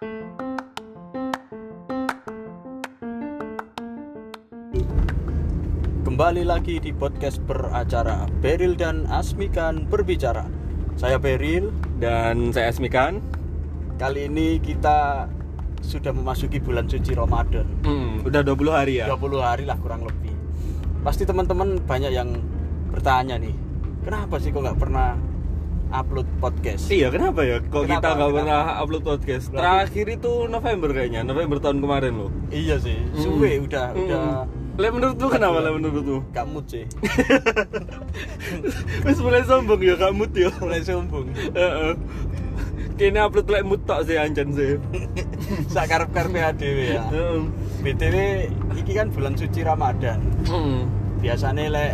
Kembali lagi di podcast beracara Beril dan Asmikan berbicara. Saya Beril. Dan saya Asmikan. Kali ini kita sudah memasuki bulan suci Ramadan. Hmm, Udah 20 hari ya? 20 hari lah kurang lebih. Pasti teman-teman banyak yang bertanya nih Kenapa sih kok nggak pernah upload podcast? Iya kenapa ya? Kok Kenapa? kita nggak pernah upload podcast? Berarti- Terakhir itu November kayaknya November tahun kemarin loh Iya sih, Hmm. suwe udah Hmm. udah Lah menurut lu kenapa lah menurut lu? mood sih Wis mulai sombong ya kamu ya Mulai sombong Heeh. Kayaknya upload like mood tok sih ancan sih Sakarep-karepe adewe ya Heeh. BTW iki kan bulan suci Ramadan Hmm. biasanya lek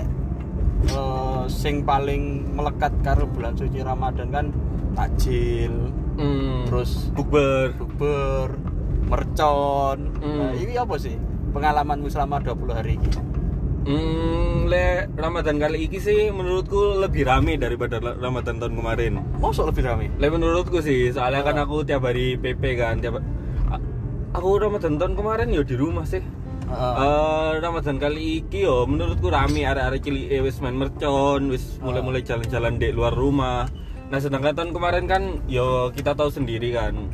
eh, sing paling melekat karo bulan suci Ramadan kan takjil Hmm. terus bukber bukber mercon Hmm. nah, ini apa sih pengalamanmu selama 20 hari ini Hmm, le Ramadan kali ini sih menurutku lebih rame daripada Ramadan tahun kemarin. Mosok lebih ramai Le menurutku sih, soalnya kan Oh. aku tiap hari PP kan, tiap aku Ramadan tahun kemarin ya di rumah sih. Eh Ramadan kali ini yo menurutku rame arek-arek cilik eh, wis main mercon, wis mulai-mulai jalan-jalan di luar rumah. Nah, sedangkan tahun kemarin kan yo kita tahu sendiri kan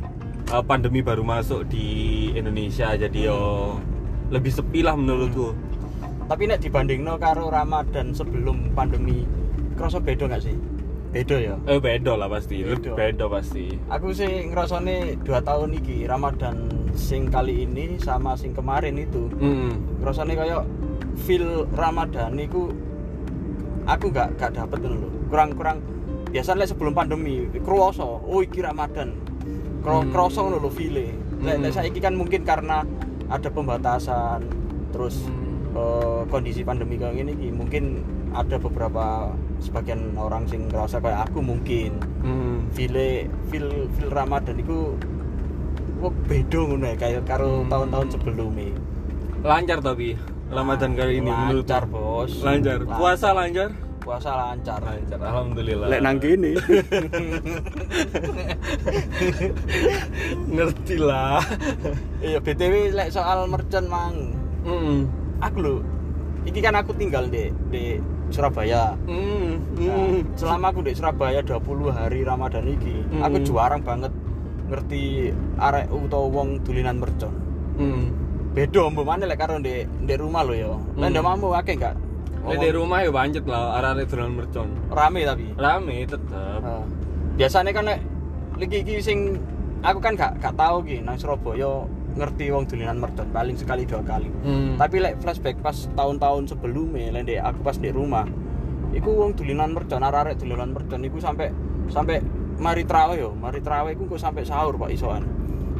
eh, pandemi baru masuk di Indonesia jadi yo lebih sepi lah menurutku. tapi nek dibandingno karo Ramadan sebelum pandemi kerasa beda nggak sih beda ya Eh beda lah pasti, Beda. beda pasti. aku sih ngerasane dua tahun iki Ramadan sing kali ini sama sing kemarin itu Hmm. rasanya kayak feel Ramadan itu aku gak gak dapet dulu kurang kurang biasanya sebelum pandemi kroso oh iki Ramadan Kro, Hmm. kroso feel lek Hmm. lek saiki kan mungkin karena ada pembatasan terus Hmm. eh, kondisi pandemi kayak gini iki, mungkin ada beberapa sebagian orang sing ngerasa kayak aku mungkin Hmm. feel feel feel Ramadan itu kok beda ngono ya kayak karo Hmm. tahun-tahun sebelumnya Lancar tapi Ramadan kali ini menurut lancar bos lancar. Puasa lancar? puasa lancar Lancar, alhamdulillah. lek nang kene ngerti lah. iya btw lek soal mercon mang Hmm. aku lho iki kan aku tinggal di di Surabaya Hmm. Nah, Hmm. selama aku di Surabaya 20 hari Ramadan iki Hmm. aku jarang banget ngerti arek utawa wong dulinan mercon Hmm. beda mbok mana lek karo di di rumah lo ya lek Hmm. ndak mamu akeh gak Lek di rumah ya banyak lah arah-arah dolan mercon. rame tapi Rame tetep. Biasanya kan nek lagi iki sing aku kan gak gak tahu ki nang Surabaya ngerti wong dulinan mercon paling sekali dua kali. Hmm. Tapi lek flashback pas tahun-tahun sebelumnya lek ndek aku pas di rumah iku wong dulinan mercon arek dulinan mercon iku sampai sampai mari traweh yo, mari traweh iku kok sampai sahur Pak isoan.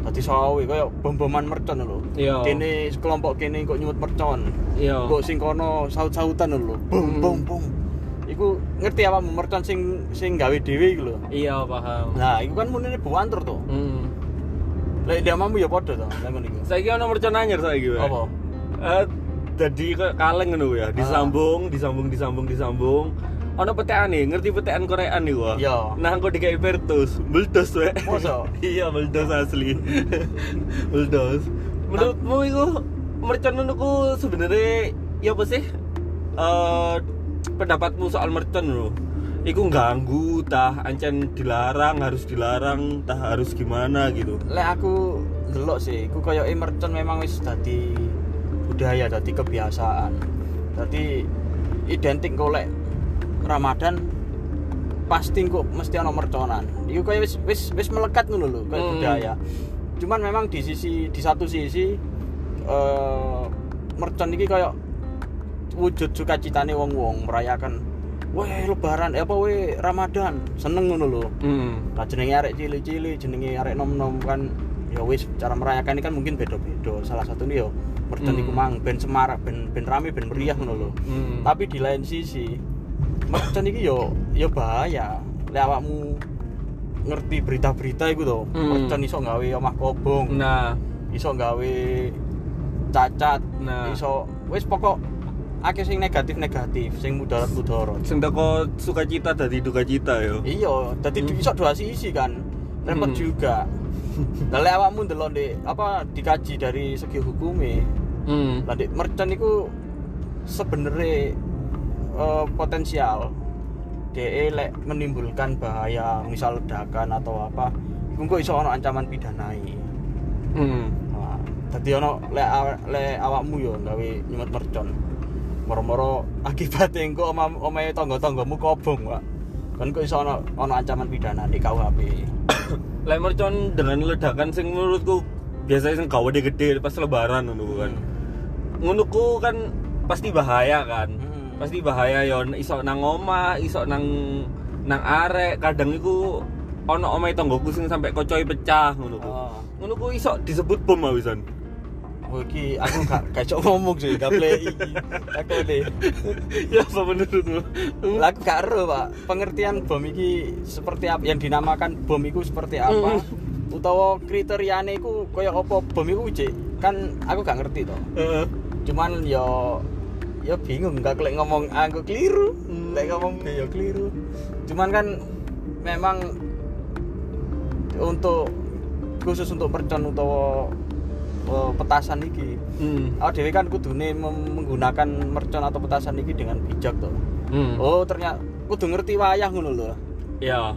Dadi sawe koyo bom-boman mercon lho. Iya. Kene kelompok kene kok nyumut mercon. Iya. Kok sing kono saut-sautan lho. Bum Hmm. bum bum. Iku ngerti apa mercon sing sing gawe dhewe iku lho. Iya paham. Nah, iku kan munine buantur to. Hmm. Lek dia mamu ya padha to, lek ngono iku. Saiki ono mercon anyar saiki. Pak. Apa? Eh, kayak kaleng ngono ya, disambung, disambung, disambung, disambung. Ono petekan nih, ngerti petekan Koreaan nih gua. Iya. Nah, kok dikai Vertus, meledos we. Masa? iya, meledos asli. meledos. Menurutmu itu mercon ku sebenarnya ya apa sih? Eh pendapatmu soal mercon lho. Iku ganggu, tah ancen dilarang, harus dilarang, tah harus gimana gitu. Lek aku delok sih, iku koyo mercon memang wis dadi budaya, dadi kebiasaan. Dadi identik kok lek Ramadan pasti kok mesti ana merconan. Iku koyo wis wis wis melekat ngono lho, koyo Hmm. budaya. Cuman memang di sisi di satu sisi eh mercon iki koyo wujud sukacitane wong-wong merayakan Weh lebaran, eh apa weh Ramadan, seneng ngono lho. Hmm. Nah jenenge arek cilik-cilik, jenenge arek nom-nom kan ya wis cara merayakan ini kan mungkin beda-beda. Salah satu nih yo mercon Hmm. iku mang ben semarak, ben ben rame, ben meriah ngono lho. Hmm. Tapi di lain sisi mercon iki yo yo bahaya. Lek awakmu ngerti berita-berita iku to, Hmm. mercon iso gawe omah kobong, Nah, iso gawe cacat, Nah. iso wis pokok akeh sing negatif-negatif, sing mudarat-mudarat. sing teko sukacita dadi duka cita yo. Iya, jadi Hmm. iso dua sisi kan. Repot Hmm. juga. Lah lek awakmu ndelok Dik, apa dikaji dari segi hukumnya Hmm. Dik, mercon iku sebenarnya eh, potensial DE lek menimbulkan bahaya misal ledakan atau apa iku kok iso ancaman pidanai Hmm. nah, dadi ono lek awa- lek awakmu yo gawe nyumet mercon moro-moro akibatnya engko oma omahe tangga-tanggamu kobong Pak kan kok iso ono ancaman pidana di KUHP Lek mercon dengan ledakan sing menurutku biasanya sing gawade gede pas lebaran ngono kan. Ngono ku kan pasti bahaya kan. Hmm. Pasti bahaya yo iso nang omah, iso nang nang arek, kadang iku ono omahe tanggoku sing sampai kocoi pecah ngono ku. Oh. Ngono ku iso disebut bom awisan. Oh, iki aku gak gak iso ngomong sih, gak play iki. Aku ya apa menurutmu? Lah aku gak ero, Pak. Pengertian bom iki seperti apa yang dinamakan bom iku seperti apa? Utawa kriteriane iku kaya apa bom iku Cik? Kan aku gak ngerti to. Heeh. Cuman yo yo bingung gak lek ngomong aku keliru, Hmm. lek ngomong B yo keliru. Cuman kan memang untuk khusus untuk mercon utawa eh, petasan iki Hmm. awak dhewe kan kudune menggunakan mercon atau petasan iki dengan bijak to. Hmm. Oh, ternyata kudu ngerti wayah ngono lho. Ya.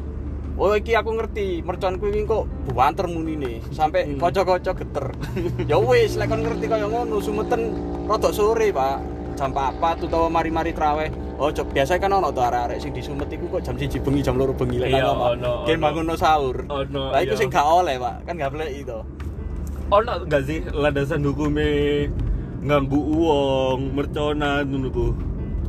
Oh, iki aku ngerti, merconku iki kok buanter munine sampai Hmm. kocok-kocok geter. ya wis, lek kon ngerti kaya ngono, sumeten rada sore, Pak. Jam 4 utawa mari-mari traweh. Oh, cok biasa kan ono to arek-arek sing disumet iku kok jam 1 bengi, jam 2 bengi lek Iya, omah. ono, Gen bangun sahur. Ono, Lah iku iya. sing gak oleh, Pak. Kan gak boleh itu. ono gak sih landasan hukumnya nganggu uang merconan ngono ku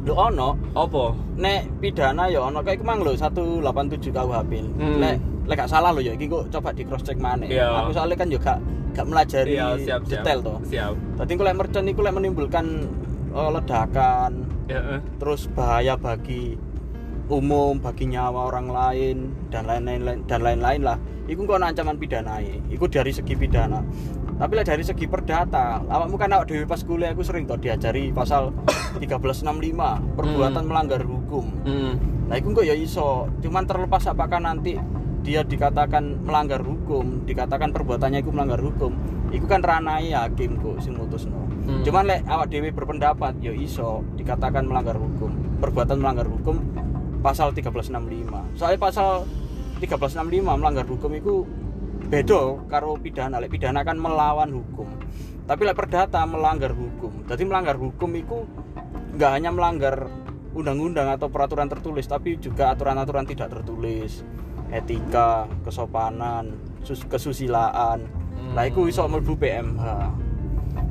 Lho ono, apa nek pidana ya ono kayak kemang lho 187 KUHP. Hmm. Lek lek gak salah lho ya iki kok coba di cross check maneh. Iya. Aku soalnya kan juga gak melajari iya siap siap detail toh. siap Tadi kalau lek mercon iku lek menimbulkan eh, ledakan, terus bahaya bagi umum, bagi nyawa orang lain dan lain-lain dan lain-lain lah. Kok ono ancaman pidana Iku dari segi pidana. Tapi lah dari segi perdata, awakmu kan awak dhewe pas kuliah aku sering toh diajari pasal 1365 perbuatan Hmm. melanggar hukum. hmm. Nah, itu kok ya iso. Cuman terlepas apakah nanti dia dikatakan melanggar hukum, dikatakan perbuatannya itu melanggar hukum. Itu kan ranai hakim kok sing mutusno. Hmm. Cuman lek awak dhewe berpendapat ya iso dikatakan melanggar hukum. Perbuatan melanggar hukum pasal 1365. Soalnya pasal 1365 melanggar hukum itu beda karo pidana. Lek pidana kan melawan hukum. Tapi lek perdata melanggar hukum. Jadi melanggar hukum itu nggak hanya melanggar undang-undang atau peraturan tertulis, tapi juga aturan-aturan tidak tertulis, etika, kesopanan, sus- kesusilaan. Lah itu iso mlebu PMH.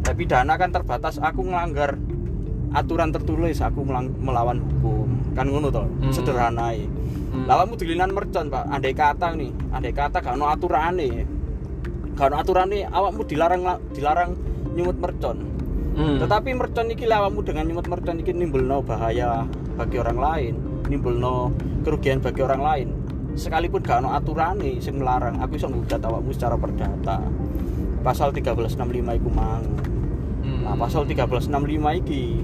Tapi pidana kan terbatas aku ngelanggar aturan tertulis, aku melang- melawan hukum. Kan ngono toh, Hmm. sederhanai. Hmm. Dilinan mercon, Pak. Andai kata nih, andai kata gak ono aturane. Gak ono aturane, awakmu dilarang dilarang nyumut mercon. Hmm. Tetapi mercon iki lah awakmu dengan nyumut mercon iki nimbulno bahaya bagi orang lain, nimbulno kerugian bagi orang lain. Sekalipun gak ono aturane sing melarang, aku iso ngugat awakmu secara perdata. Pasal 1365 iku mang. Hmm. Nah, pasal 1365 iki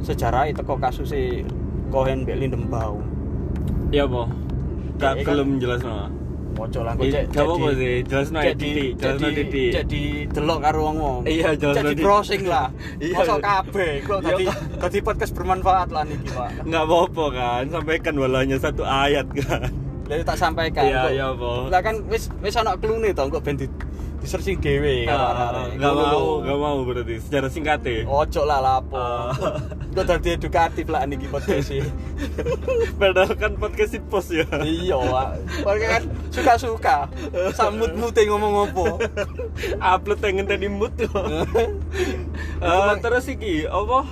sejarah itu kok kasusnya Cohen Mbak Lindembau. ya apa gak Ya, kan- belum jelas no Moco lah kok Ih, cek. gak apa-apa sih, jelasno aja jadi titik, jelasno jadi titik. jadi delok karo wong. Iya, jelasno Jadi browsing lah. Iya. Mosok kabeh kok Iya, tadi tadi podcast bermanfaat lah niki, Pak. nggak apa-apa kan sampaikan walanya satu ayat kan Jadi tak sampaikan. Iya, iya, apa? Lah kan wis wis ana clue to kok ben di di searching dhewe Ah, arek-arek. nggak Ngono mau nggak mau berarti secara singkat ya Ojo lah lapo. Ah. Kok dadi edukatif lah niki podcast sih. padahal kan podcast it post ya iya, Pak. Kan suka-suka. Samut mute ngomong apa. upload yang tadi mood Eh, terus iki apa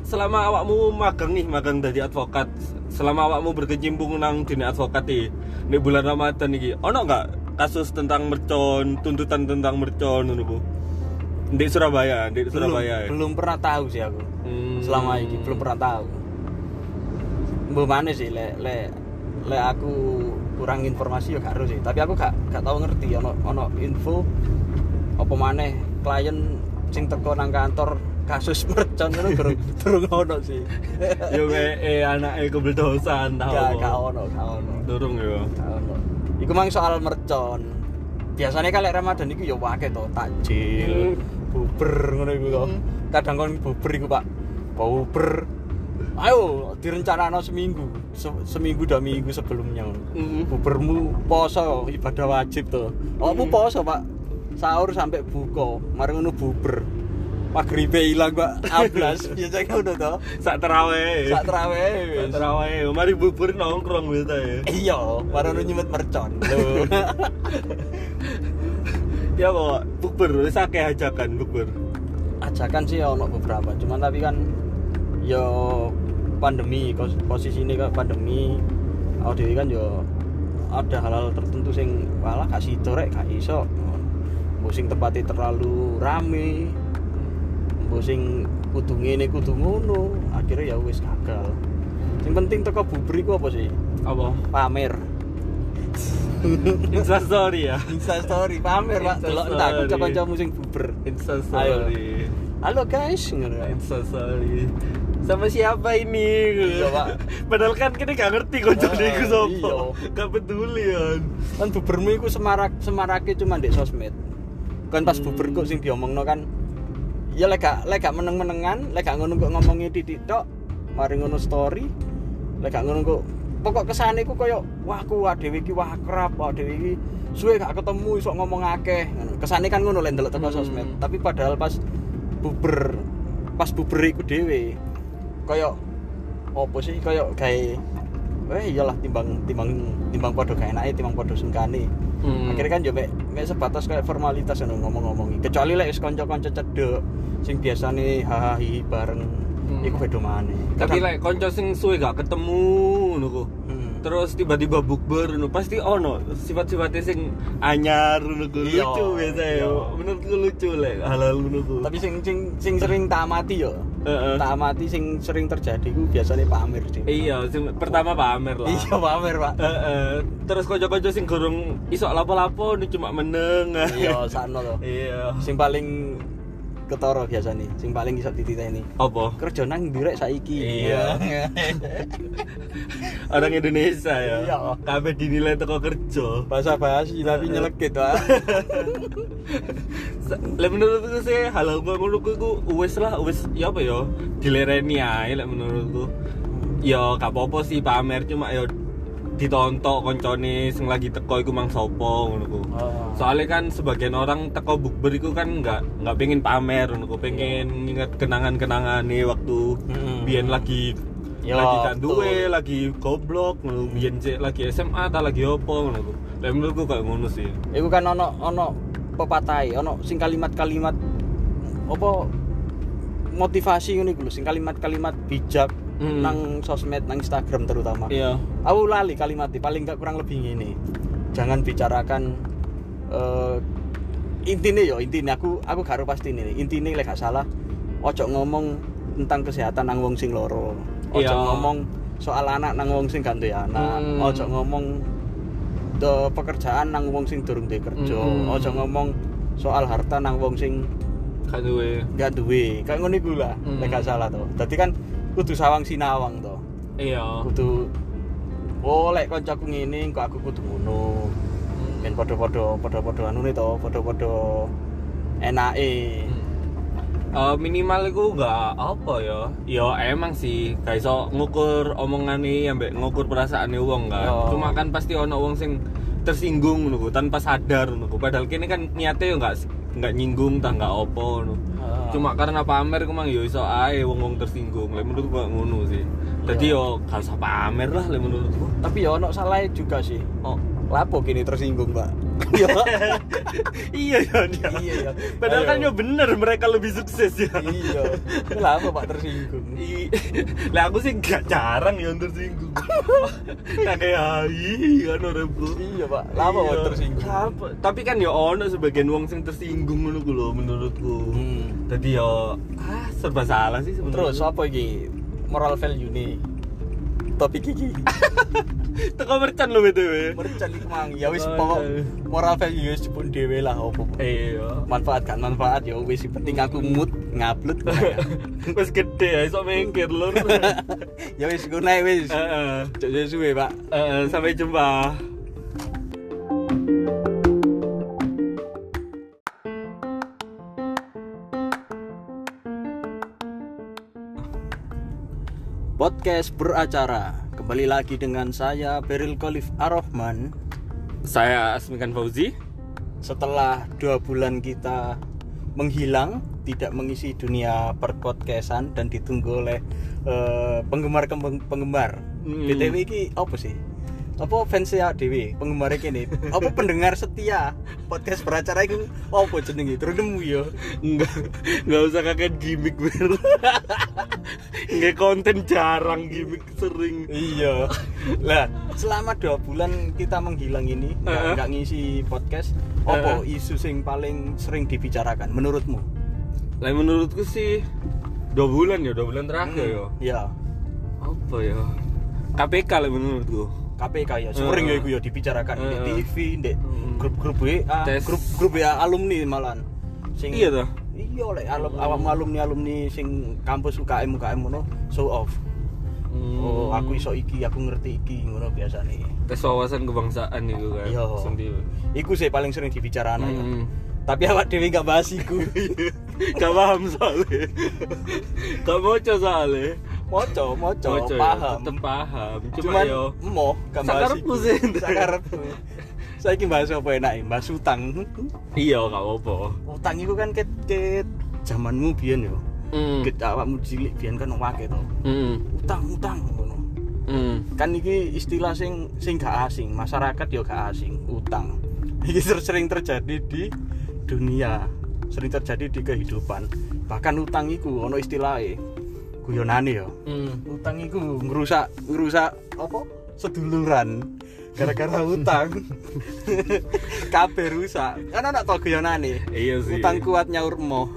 selama awakmu magang nih magang dari advokat selama awakmu berkecimpung nang dunia advokat nih di bulan Ramadan iki ono nggak kasus tentang mercon tuntutan tentang mercon ngono Bu? di Surabaya di Surabaya ya? belum, belum pernah tahu sih aku. Hmm. selama ini belum pernah tahu mbak mana sih le le le aku kurang informasi ya gak harus sih tapi aku gak gak tahu ngerti ono ono info apa mana klien sing teko nang kantor kasus mercon itu durung durung ono sih. Yo eh anaknya kebeldosan tahu gak gak ono gak ono. Durung yo gak ono. Iku mang soal mercon. Biasanya kalau Ramadan itu ya wae to takjil buber ngono iku to. Hmm. kadang kon buber iku Pak. Buber. Ayo direncanano seminggu Se- seminggu dua minggu sebelumnya. Mm. bubermu poso ibadah wajib tuh kamu Hmm. poso Pak. Sahur sampai buka mari ngono buber magribe ilang Pak. Ablas biasanya ngono to. Sak terawih. Sak terawih. Sak wis. terawih. Mari bubur nongkrong gitu ya. Iya mari ngono nyumet mercon. Ya kok bubur akeh ajakan bubur. Ajakan sih ono beberapa cuman tapi kan yo pandemi pos- posisi ini kan pandemi. Aku dewe kan yo ada hal-hal tertentu sing malah gak sido rek gak iso. Sing tempatnya terlalu rame mbok sing kudu ngene kudu ngono akhirnya ya wis gagal. Yang penting teko bubur iku apa sih? Apa? Pamer. Instastory ya? Insta story pamer pak. Insta delok story. entak kanca-kancamu sing buber. Instastory. Halo guys ngono. Instastory. Sama siapa ini? Iya, Pak. padahal kan kita gak ngerti kok jadi Ah, iku sopo iya. gak peduli kan kan bubermu iku semarak semarake cuma di sosmed. Kan pas Hmm. buber kok sing diomongno kan ya lek gak lek gak meneng-menengan lek gak ngono kok ngomongi titik tok mari ngono story. Lek gak ngono kok pokok kesane iku koyo wah ku dhewe iki wah akrab wah dhewe iki suwe gak ketemu iso ngomong akeh. Kesane kan ngono lek ndelok teko Hmm. sosmed. Tapi padahal pas buber pas buber iku dhewe koyo opo sih koyo kayak eh iyalah timbang timbang timbang podo gak enake timbang podo sungkane Hmm. akhirnya kan yo mek mek sebatas kayak formalitas ngono ngomong-ngomongi kecuali lek wis kanca-kanca cedek sing biasane hahaha hihi bareng Hmm. iku beda maneh tapi Kadang- like konco sing suwe gak ketemu ngono. Terus tiba-tiba bukber ngono pasti ono sifat-sifatnya sing anyar ngono ku. Iya, lucu biasa ya iya. menurutku lucu lek hal-hal ngono ku. tapi sing sing sing sering tak amati yo Heeh. tak amati sing sering terjadi ku biasanya pamer sih iya sing pertama pamer lah iya pamer pak Heeh. terus konco-konco sing gorong iso lapo-lapo ini cuma meneng iya sakno to iya sing paling ketara biasanya sing paling iso dititeni. Apa? Kerja nang ndi rek saiki. Iya. orang Indonesia ya. Iya. kabeh dinilai teko kerja. Bahasa basi tapi nyelekit pak. Lah menurutku sih kok menurutku iku wis lah wis ya apa ya dilereni ae lek menurutku. Ya gak apa-apa sih pamer cuma ya ditontok koncone sing lagi teko iku mang sapa ngono ku. Oh. Soalnya kan sebagian orang teko bukber iku kan nggak nggak pengen pamer ngono ku, pengen nginget kenangan-kenangan nih waktu Mm. biyen lagi Ya, lagi kan duwe, lagi goblok, ngono biyen cek lagi SMA ta lagi opo ngono ku. Lah menurutku kayak ngono sih. Iku kan ono ono pepatai, ono sing kalimat-kalimat apa motivasi ngono iku sing kalimat-kalimat bijak Hmm. nang sosmed, nang Instagram terutama. Iya. Aku lali kalimatnya paling nggak kurang lebih gini. Jangan bicarakan eh intinya yo intinya aku aku gak harus pasti ini intinya lek gak salah ojo ngomong tentang kesehatan nang wong sing loro ojo Iya. ngomong soal anak nang wong sing gak duwe anak Hmm. ojo ngomong de pekerjaan nang wong sing durung duwe kerja Hmm. ojo ngomong soal harta nang wong sing Kan duwe. gak duwe kayak ngono iku lah Hmm. lek gak salah to dadi kan kudu sawang sinawang to Iya. kudu oh lek kancaku ngene kok aku kudu ngono ben padha-padha padha-padha anune to padha-padha enake Eh, minimal itu nggak apa ya ya emang sih gak iso ngukur omongane ambek ngukur perasaane wong kan Oh. cuma kan pasti ono wong sing tersinggung ku, tanpa sadar ku. padahal kini kan niatnya nggak nggak nyinggung tah nggak opo Ah. Cuma karena pamer ku mang yo iso ae wong-wong tersinggung. Lek menurutku kok ngono sih. Jadi yo gak usah pamer lah lek menurutku. Tapi ya ono salah juga sih. Oh lapo kini tersinggung pak? Ya iya ya dia. Iya, ya. padahal Ayo. kan yo bener mereka lebih sukses ya iya. Lapo pak tersinggung? Lah aku sih gak jarang ya tersinggung. Tak kayak hai kan orang bro. Iya pak. Lapo pak tersinggung? Tapi kan ya ono sebagian wong sing tersinggung ngono ku lho menurutku. Hmm. jadi ya ah serba salah sih sebenarnya. Terus apa iki? Moral value nih topik iki teko mercan lho BTW. Mercan iki mang ya wis pokok moral value ya wis pun dhewe lah opo. Iya. Manfaat kan manfaat ya wis penting aku mood ngupload. Wis gede ya iso mingkir lur. ya wis ngono wis. Heeh. Cek ya suwe, Pak. Heeh, sampai jumpa. podcast beracara. Kembali lagi dengan saya Beril Khalif Ar-Rahman. Saya Asmikan Fauzi. Setelah dua bulan kita menghilang, tidak mengisi dunia perpodcastan dan ditunggu oleh eh, penggemar penggemar. Hmm. BTW ini apa sih? Apa fans ya Dewi penggemar ini? Apa pendengar setia podcast beracara itu? Apa jenenge? Terus nemu ya. Enggak, enggak usah kakek gimmick ber. Enggak konten jarang gimmick sering. Iya. Lah, selama dua bulan kita menghilang ini, nggak Heeh. nggak ngisi podcast. Apa isu sing paling sering dibicarakan menurutmu? Lah menurutku sih dua bulan ya, dua bulan terakhir ya. Ya, Apa ya? KPK lah menurutku. KPK ya. Sering ya Heeh. iku ya dibicarakan di Heeh. TV, di Hmm. grup-grup WA, Tes. grup grup WA alumni malan. Sing Iya toh? Iya lek alum awakmu alumni alumni sing kampus UKM UKM ngono show off. Hmm. Oh, aku iso iki, aku ngerti iki ngono biasa nih. tes wawasan kebangsaan itu kan. Iya. Sendiri. Iku sih paling sering dibicarakan ya. Hmm. Tapi awak dhewe gak bahas iku. Gak paham soalnya. Gak moco soalnya. moco moco Moco ya, paham tetep paham. Cuma cuman yo emoh gak bahas Sakarepku iku. sih. sakarepku saiki bahas apa enak bahas utang iya gak apa-apa. utang itu kan ket ket zamanmu biyen yo. Hmm. ket awakmu cilik biyen kan wake to. Hmm. utang utang Hmm. kan iki istilah sing sing gak asing. Masyarakat yo gak asing utang. Ser- sering terjadi di dunia. Sering terjadi di kehidupan. Bahkan utang iku ono istilahnya guyonane yo. Hmm. utang itu ngerusak ngerusak apa? Seduluran gara-gara utang kabeh rusak kan anak tau guyonane Iya sih. utang kuat nyaur emoh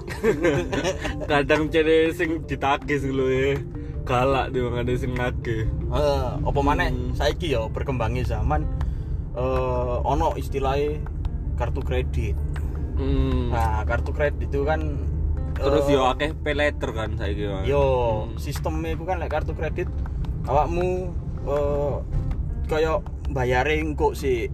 kadang cede sing ditakis lho ya. Galak dia ada sing ngake. eh apa maneh Hmm. saiki ya berkembangnya zaman eh ono istilahnya kartu kredit Hmm. nah kartu kredit itu kan Terus eh, yo akeh pay later kan saiki yo Hmm. sistemnya itu kan lek kartu kredit awakmu eh kayak bayarin kok sih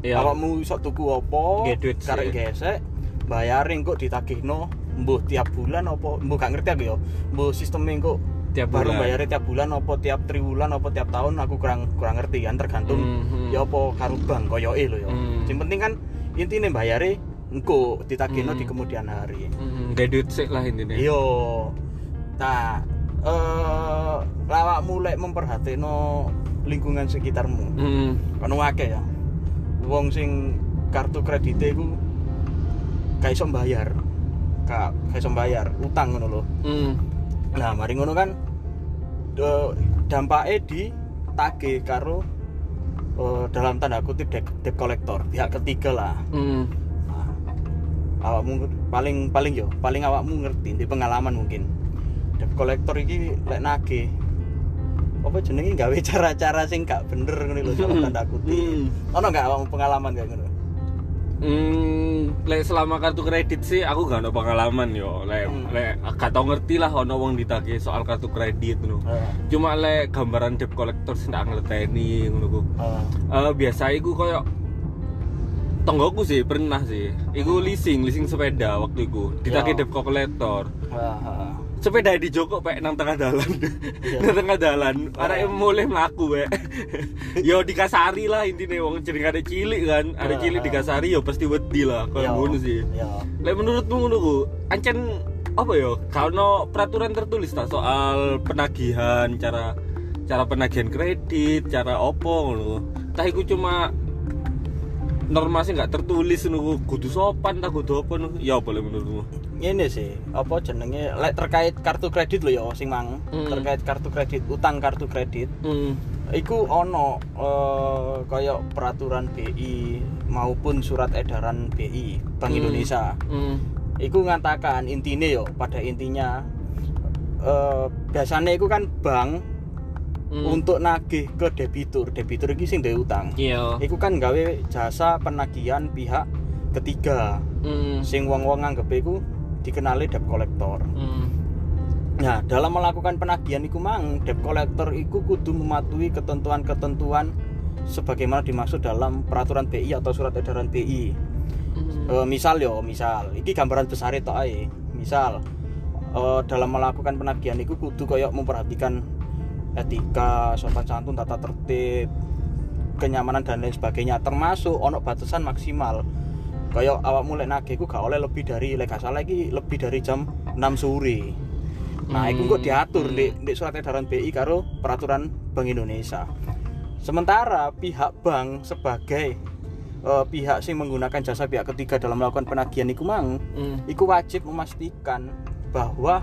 Iya. awakmu iso tuku apa Nggih duit karek gesek bayarin kok ditagihno mbuh tiap bulan apa mbuh gak ngerti aku ya mbuh sistemnya kok Tiap baru bulan. bayarnya tiap bulan apa tiap triwulan apa tiap tahun aku kurang kurang ngerti kan tergantung Hmm, hmm. ya apa karo bank koyoke lho ya Hmm. sing penting kan intine bayare engko ditagihno Hmm. di kemudian hari Hmm, gak duit sih lah intinya. Iya. Nah, eh lawak mulai memperhatikno lingkungan sekitarmu. Hmm. Kan akeh ya. Wong sing kartu kredite iku gak iso mbayar. Gak iso mbayar, utang ngono lho. Hmm. Nah, mari ngono kan dampaknya di tagih karo eh, dalam tanda kutip debt, debt collector, pihak ketiga lah. Hmm. Nah, awakmu paling paling yo paling awakmu ngerti di pengalaman mungkin debt collector iki lek nagih apa jenenge gawe cara-cara sing gak bener ngono lho dalam tanda kutip Hmm. ono gak pengalaman kayak ngono Hmm, lek selama kartu kredit sih aku gak ada pengalaman yo. Lek Hmm. lek gak tau ngerti lah ono wong ditagih soal kartu kredit ngono. Heeh. Cuma lek gambaran debt collector sing tak ngleteni ngono ku. Heeh. Eh biasa iku koyo tonggoku sih pernah sih. Iku leasing, leasing sepeda waktu iku. Ditagih Ya. debt collector. Heeh. Sepeda di Joko pek nang tengah dalan. Iya. nang tengah dalan. Oh. Arek mulai mlaku pek. yo dikasari lah intine wong jeneng ada cilik kan. Ada Ya. cilik dikasari yo pasti wedi lah Yo, koyo ngono sih. yo. Lek menurutmu ngono ku, ancen apa ya? Kalau peraturan tertulis tak soal penagihan, cara cara penagihan kredit, cara opo ngono. Tah iku cuma norma sih nggak tertulis ku, kudu sopan tak kudu apa ngono. Ya lek menurutmu? ini sih apa jenenge lek terkait kartu kredit lho ya sing mang Hmm. terkait kartu kredit utang kartu kredit Hmm. Iku ono eh kayak peraturan BI maupun surat edaran BI Bank Hmm. Indonesia. Hmm. Iku ngatakan intine yo pada intinya eh biasanya iku kan bank Hmm. untuk nagih ke debitur. Debitur iki sing utang. Iya. Iku kan gawe jasa penagihan pihak ketiga. Hmm. Sing wong-wong nganggep iku dikenali debt collector. Hmm. Nah, dalam melakukan penagihan iku mang debt collector iku kudu mematuhi ketentuan-ketentuan sebagaimana dimaksud dalam peraturan BI atau surat edaran BI. Hmm. Eh, misal yo, misal iki gambaran besar itu. Misal eh, dalam melakukan penagihan iku kudu koyok memperhatikan etika sopan santun tata tertib kenyamanan dan lain sebagainya termasuk ono batasan maksimal kayak awak mulai nagih ku gak oleh lebih dari lek salah iki lebih dari jam 6 sore nah itu kok Hmm. diatur Hmm. di, di surat edaran BI karo peraturan Bank Indonesia sementara pihak bank sebagai eh, pihak sing menggunakan jasa pihak ketiga dalam melakukan penagihan iku mang Hmm. iku wajib memastikan bahwa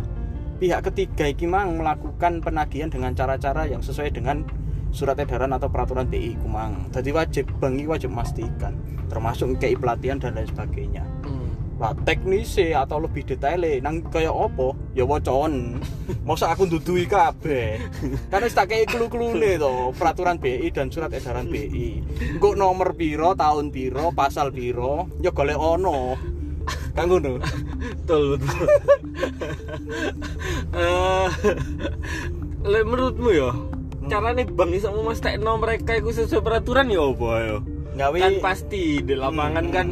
pihak ketiga iki mang melakukan penagihan dengan cara-cara yang sesuai dengan surat edaran atau peraturan BI iku mang. Jadi wajib bank iki wajib memastikan termasuk kayak pelatihan dan lain sebagainya. Hmm. Lah teknisi atau lebih detailnya nang kaya opo ya wocon. Masa aku ndudui kabeh. Wis tak kei klu-klune to, peraturan BI dan surat edaran BI. Engko nomor piro, tahun piro, pasal piro, ya golek ono. Kan ngono. betul betul le menurutmu ya caranya bang iso memastikan mereka itu sesuai peraturan ya apa ya kan pasti di lapangan Hmm. kan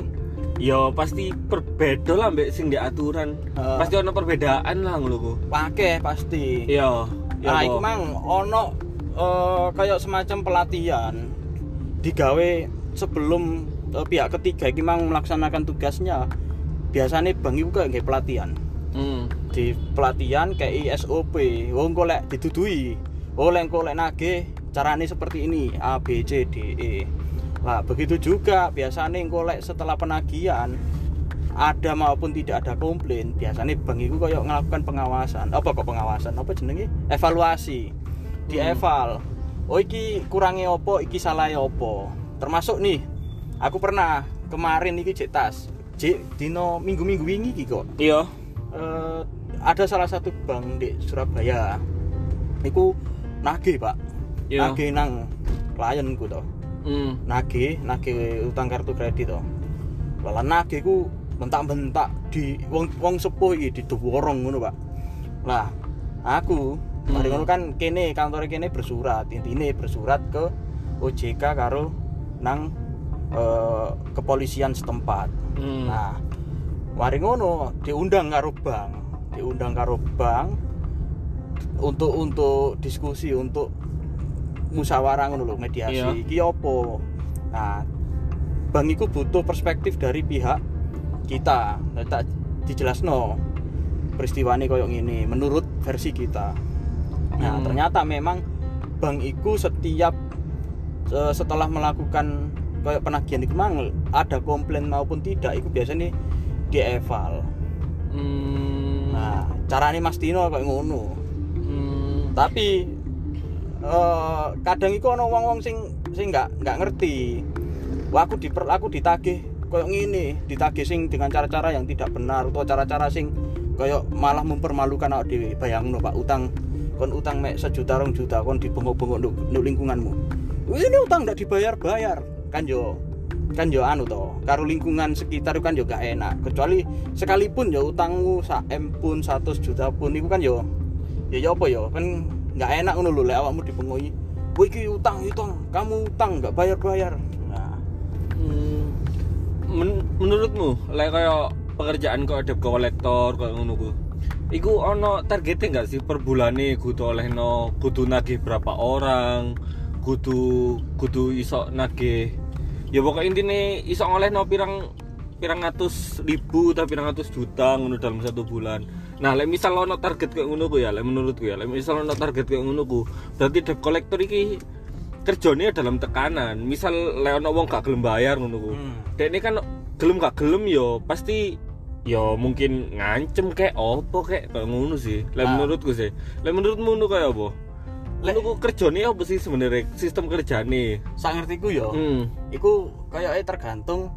ya pasti berbeda lah mbak sing di aturan Heeh. pasti ada perbedaan lah ngono ku pakai pasti. iya nah, iku mang ono eh, kayak semacam pelatihan digawe sebelum eh, pihak ketiga iki mang melaksanakan tugasnya. Biasanya bang iku kayak pelatihan. Hmm. Di pelatihan kayak SOP, wong kok lek ditudui. Oh lek kok lek nagih carane seperti ini A B C D E. Lah begitu juga biasanya engko lek setelah penagihan ada maupun tidak ada komplain biasanya bank itu kayak melakukan pengawasan apa kok pengawasan apa jenenge evaluasi di Hmm. eval oh iki kurangnya opo iki salahnya opo termasuk nih aku pernah kemarin iki cek tas cek dino minggu-minggu ini iki kok? Iya. Eh, ada salah satu bank di Surabaya. Iku nagih pak. Iya. nagih nang klienku toh hmm. nagih nagih utang kartu kredit to. Lala nagih ku bentak-bentak di wong wong sepuh iki didoworong ngono Pak. Lah aku mari Hmm. ngono kan kene kantor kene bersurat. Intine bersurat ke OJK karo nang eh, kepolisian setempat Hmm. nah mari ngono diundang karo bank diundang karo bank untuk untuk diskusi untuk musyawarah ngono lho mediasi Iya. iki opo nah bank itu butuh perspektif dari pihak kita tak dijelasno peristiwa ini koyok ini menurut versi kita nah Hmm. ternyata memang bank itu setiap eh, setelah melakukan kayak penagihan itu memang ada komplain maupun tidak itu biasanya dieval Hmm. nah caranya Mas Tino kayak ngono. Hmm. tapi eh, kadang itu ono wong-wong sing sing nggak nggak ngerti. Wah, aku diper aku ditagih kayak ngene ditagih sing dengan cara-cara yang tidak benar atau cara-cara sing kayak malah mempermalukan awak dhewe. Bayangno Pak utang kon utang mek sejuta rong juta kon dibengok-bengok nduk nduk lingkunganmu. Ini utang nggak dibayar-bayar kan yo kan yo anu toh karo lingkungan sekitar kan yo gak enak. Kecuali sekalipun yo utangmu sak M pun 100 juta pun itu kan yo ya ya apa ya kan nggak enak ngono lho lek awakmu Wih iki utang utang kamu utang nggak bayar bayar nah. Hmm. Men- menurutmu lek pekerjaan kok ada kolektor kok ngono ku? Iku ono targetnya nggak sih per bulane kudu olehno kudu nagih berapa orang kudu kudu iso nagih ya pokok intine iso ngolehno pirang pirang ratus ribu atau pirang ratus juta ngono dalam satu bulan nah lek misal ono target kayak ngono ku ya lek menurutku ya lek misal ono target kayak ngono ku berarti debt collector iki kerjanya dalam tekanan misal lek ono wong gak gelem bayar ngono ku Hmm. Dek ini kan gelem gak gelem yo pasti yo mungkin ngancem kayak opo kayak kayak ngono sih. Lah Ah. menurutku sih. Lah menurutmu ngono kayak apa? Lek- Ngono ku kerjane apa sih sebenarnya sistem kerjane? sak ngertiku yo Hmm. iku kayaknya tergantung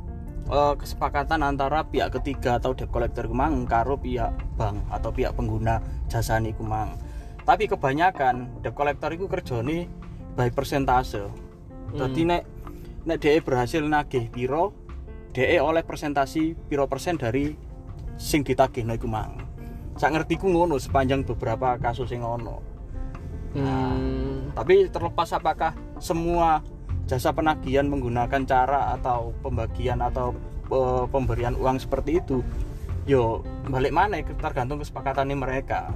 eh, kesepakatan antara pihak ketiga atau debt collector kemang karo pihak bank atau pihak pengguna jasa niku mang tapi kebanyakan debt collector iku kerjane by persentase Jadi nek nek DE berhasil nagih piro, DE oleh presentasi piro persen dari sing ditagihno iku mang. Sak ngertiku ngono sepanjang beberapa kasus yang ono. Hmm. Tapi terlepas apakah semua jasa penagihan menggunakan cara atau pembagian atau eh, pemberian uang seperti itu, yo balik mana tergantung kesepakatannya mereka.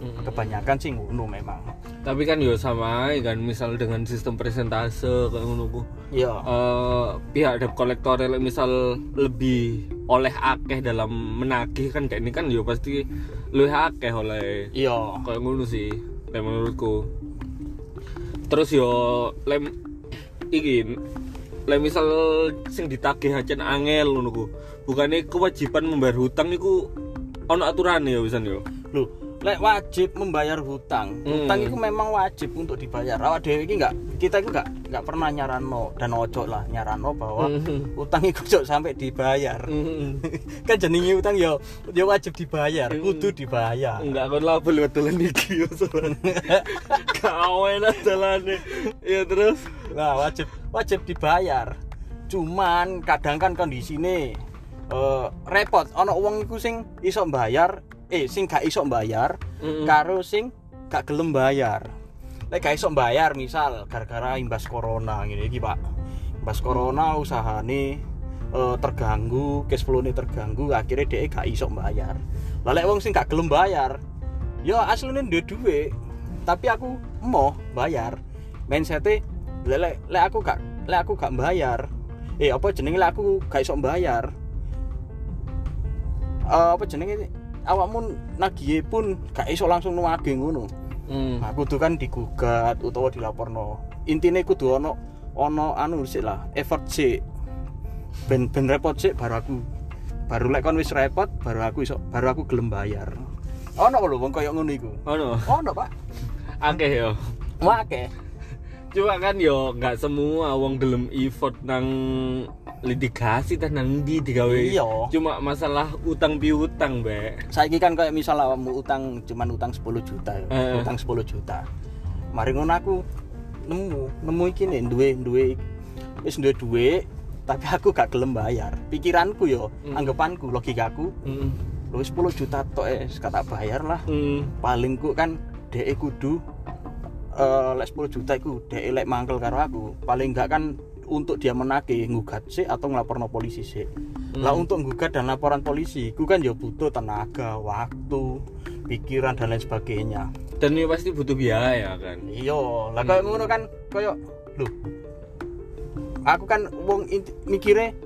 Mm-mm. kebanyakan sih ngono memang tapi kan yo sama kan misal dengan sistem presentase kayak ngono iya eh, pihak debt collector lek misal lebih oleh akeh dalam menagih kan kayak ini kan yo pasti lebih akeh oleh iya kayak ngono sih lek menurutku. Terus yo lem iki lek misal sing ditagih aja angel ngono ku. Bukannya kewajiban membayar hutang iku ono aturan ya pisan yo? Loh, lek wajib membayar hutang. Hmm. Hutang itu memang wajib untuk dibayar. Awak dhewe iki enggak kita itu enggak enggak pernah nyarano dan ojo lah nyarano bahwa Hmm. hutang itu ojo sampai dibayar. kan jenenge hutang ya ya wajib dibayar, Hmm. kudu dibayar. enggak kon label betulan iki yo kawen jalane ya terus Nah, wajib wajib dibayar. Cuman kadang kan kondisine eh repot ana wong iku sing iso bayar, eh sing gak iso bayar Mm-mm. karo sing gak gelem bayar. Lek gak iso bayar misal gara-gara imbas corona ngene iki, Pak. Imbas corona usahane eh, terganggu, cash flow-ne terganggu, akhirnya dia gak iso bayar. Lah lek wong sing gak gelem bayar, ya aslinya duwe duit, tapi aku mau bayar. Mindset-e lek lek lek aku gak lek aku gak bayar. Eh apa jenenge lek aku gak iso bayar? Eh, apa jenenge awakmu nagihe pun gak iso langsung nuwage ngono. Hmm. Nah, kudu kan digugat utawa dilaporno. Intine kudu ono ono anu sik lah, effort sik. Ben ben repot sik baru aku baru lek kon wis repot baru aku iso baru aku gelem bayar. Ono lho wong koyo ngono iku. ono Ono, Pak. akeh yo Wake. cuma kan yo nggak semua wong gelem effort nang litigasi ta nang di digawe Iya. cuma masalah utang piutang be Saiki kan kayak misal awakmu utang cuman utang 10 juta ya. Eh. Utang 10 juta. Mari ngono aku nemu, nemu iki nih duwe duwe wis duwe duwe tapi aku gak gelem bayar. Pikiranku yo, Hmm. anggapanku, logikaku, mm. lu 10 juta tok eh kata bayar lah. Mm. Paling ku kan DE kudu eh lek 10 juta iku DE lek mangkel karo aku. Paling enggak kan untuk dia menagih ngugat sih atau ngelaporno polisi sih. Lah Hmm. untuk ngugat dan laporan polisi, ku kan ya butuh tenaga, waktu, pikiran dan lain sebagainya. dan ini pasti butuh biaya kan Iya, lah kayak ngono kan kayak lho. Aku kan wong mikire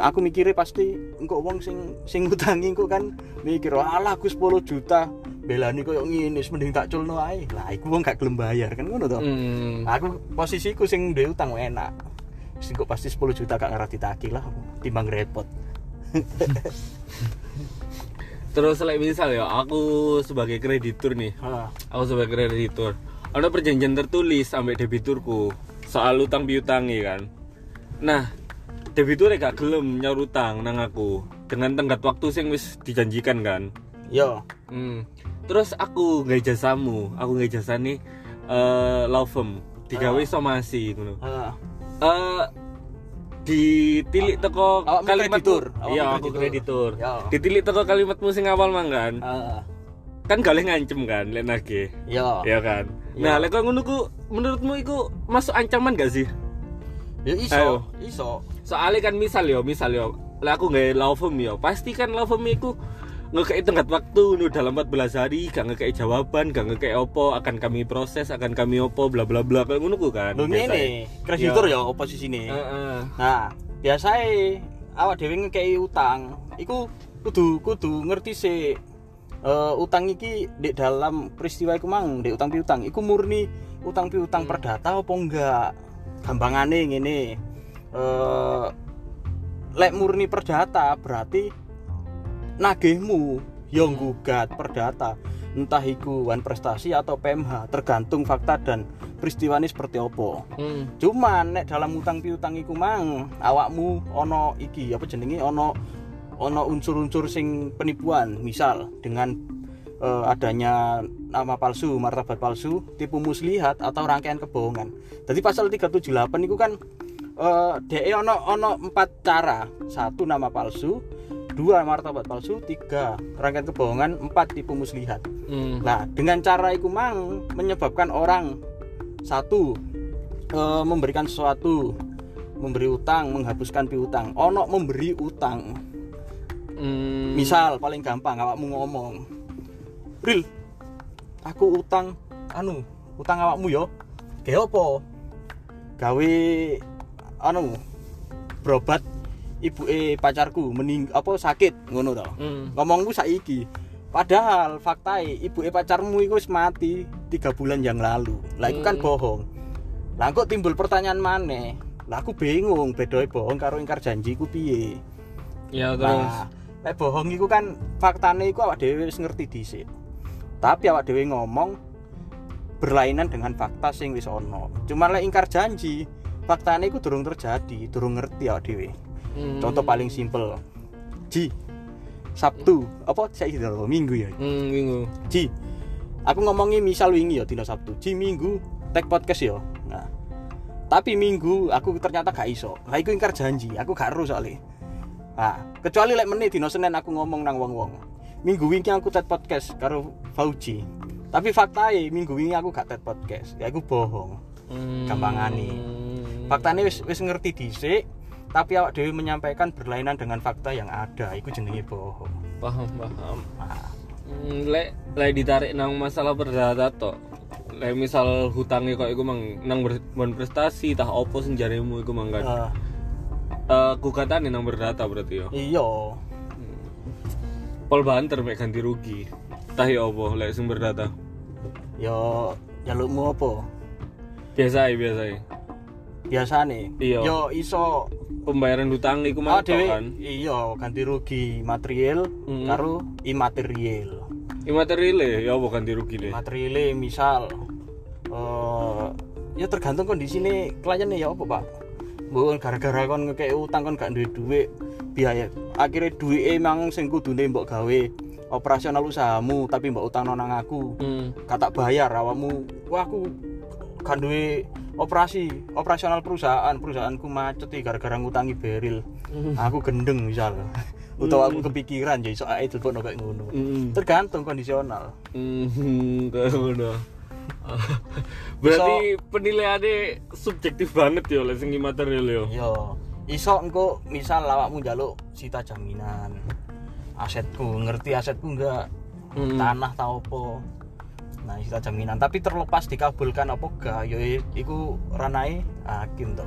aku mikire pasti engko wong sing sing ngutangi engko kan mikir alah aku 10 juta belani koyo ngene mending tak culno ae. Lah iku wong gak gelem bayar kan ngono to. Mm. Aku posisiku sing duwe utang enak. Wis engko pasti 10 juta gak ngerti ditagih lah timbang repot. terus like misal ya aku sebagai kreditur nih Ha. aku sebagai kreditur ada perjanjian tertulis sampai debiturku soal utang piutangi kan nah debitur gak gelem nyaur utang nang aku dengan tenggat waktu sing wis dijanjikan kan Yo. Hmm. Terus aku nggak jasamu, aku nggak jasa nih eh law firm digawe Ah. somasi ngono. Ha. Eh ditilik teko Awakmu kalimat kreditur? Awakmu Iya, aku kreditur? Ya. Ditilik teko kalimatmu sing awal mang kan. Ha. Kan gak boleh ngancem kan lek nagih. Yo. Iya kan. Ya. Nah, lek ngono ku menurutmu iku masuk ancaman gak sih? Ya iso, Ayo. iso. Soalnya kan misal yo, misal yo, lek aku nggak law firm yo, pasti kan law firm iku ngekei tenggat waktu nu dalam 14 hari gak ngekei jawaban gak ngekei opo akan kami proses akan kami opo bla bla bla kayak ngono kan Lho ngene, kreditur Iya. ya oposisine. Heeh. Nah, biasae awak dhewe ngekei utang, iku kudu kudu ngerti sih eh, utang iki di dalam peristiwa iku mang di utang piutang iku murni utang piutang perdata apa enggak gampangane ngene eh lek murni perdata berarti nagihmu yang gugat perdata. Entah iku wan prestasi atau PMH tergantung fakta dan peristiwa ini seperti apa. Hmm. cuman nek dalam utang piutang iku mang awakmu ono iki apa jenenge? Ono ono unsur-unsur sing penipuan. Misal dengan eh, adanya nama palsu martabat palsu tipu muslihat atau rangkaian kebohongan. Jadi pasal 378 itu kan eh DE ono ono empat cara. Satu nama palsu dua martabat palsu tiga rangkaian kebohongan empat tipu muslihat Hmm. Nah, dengan cara itu mang menyebabkan orang satu eh, memberikan sesuatu, memberi utang, menghapuskan piutang. Ono memberi utang. Hmm. Misal paling gampang awakmu ngomong, "Ril, aku utang anu utang awakmu yo gawe apa gawe anu berobat ibu eh pacarku mening apa sakit ngono to Hmm. ngomongku saiki padahal fakta ibu eh pacarmu itu mati tiga bulan yang lalu lah itu kan Hmm. bohong lah kok timbul pertanyaan mana lah aku bingung bedoe bohong karo ingkar janji ku piye Ya terus. Nah, lek bohong iku kan faktane iku awak dhewe wis ngerti dhisik. Tapi awak dhewe ngomong berlainan dengan fakta sing wis ono. Cuma lek ingkar janji, faktane iku durung terjadi, durung ngerti awak dhewe. Hmm. Contoh paling simpel. Ji. Sabtu, apa saiki dino Minggu ya? Hmm, bingung. Ji. Aku ngomongi misal wingi ya dino Sabtu. Ji Minggu tag podcast ya. Nah. Tapi Minggu aku ternyata gak iso. Lah iku ingkar janji, aku gak ero soalnya. Nah, kecuali lek menit dino Senin aku ngomong nang wong-wong. Minggu wingi aku tag podcast karo Fauji. Tapi faktae minggu wingi aku gak tag podcast. Ya aku bohong. Hmm. Gampangane. Faktane wis wis ngerti dhisik, tapi awak dhewe menyampaikan berlainan dengan fakta yang ada. Iku jenenge bohong. Paham, paham. Nah, Hmm, lek lek ditarik nang masalah perdata to. Lek misal hutangnya kok iku mang nang ber, prestasi tah opo sing jaremu iku mang kan. eh, Eh gugatane nang berdata berarti yo. iya. Pol banter mek ganti rugi. Tah ya opo lek sing berdata. Ya jalukmu apa? Biasa biasa ae. Biasane. Iya. Yo iso Pembayaran hutang iku mang dhewe kan. iya ganti rugi material Mm. karo imaterial. Imaterial ya opo ganti rugi deh. Material misal eh ya tergantung kondisine kliennya ya apa, Pak. Mbok gara-gara kon ngekek utang kon gak duwe duit biaya akhirnya duit emang sing kudune mbok gawe operasional usahamu tapi mbok utang nang aku Hmm. kata bayar awakmu wah aku duwe operasi operasional perusahaan. Perusahaanku macet nih gara-gara ngutangi beril aku gendeng misal. Utawa aku kepikiran jadi soalnya itu kok kayak ngono. Hmm. tergantung kondisional. Hmm, ngono. Berarti penilaiannya subjektif banget ya oleh sing material yo. yo. Iso engko misal awakmu njaluk sita jaminan. Asetku ngerti asetku enggak Hmm. tanah tau apa nah sita jaminan tapi terlepas dikabulkan apa enggak yo iku ranai hakim to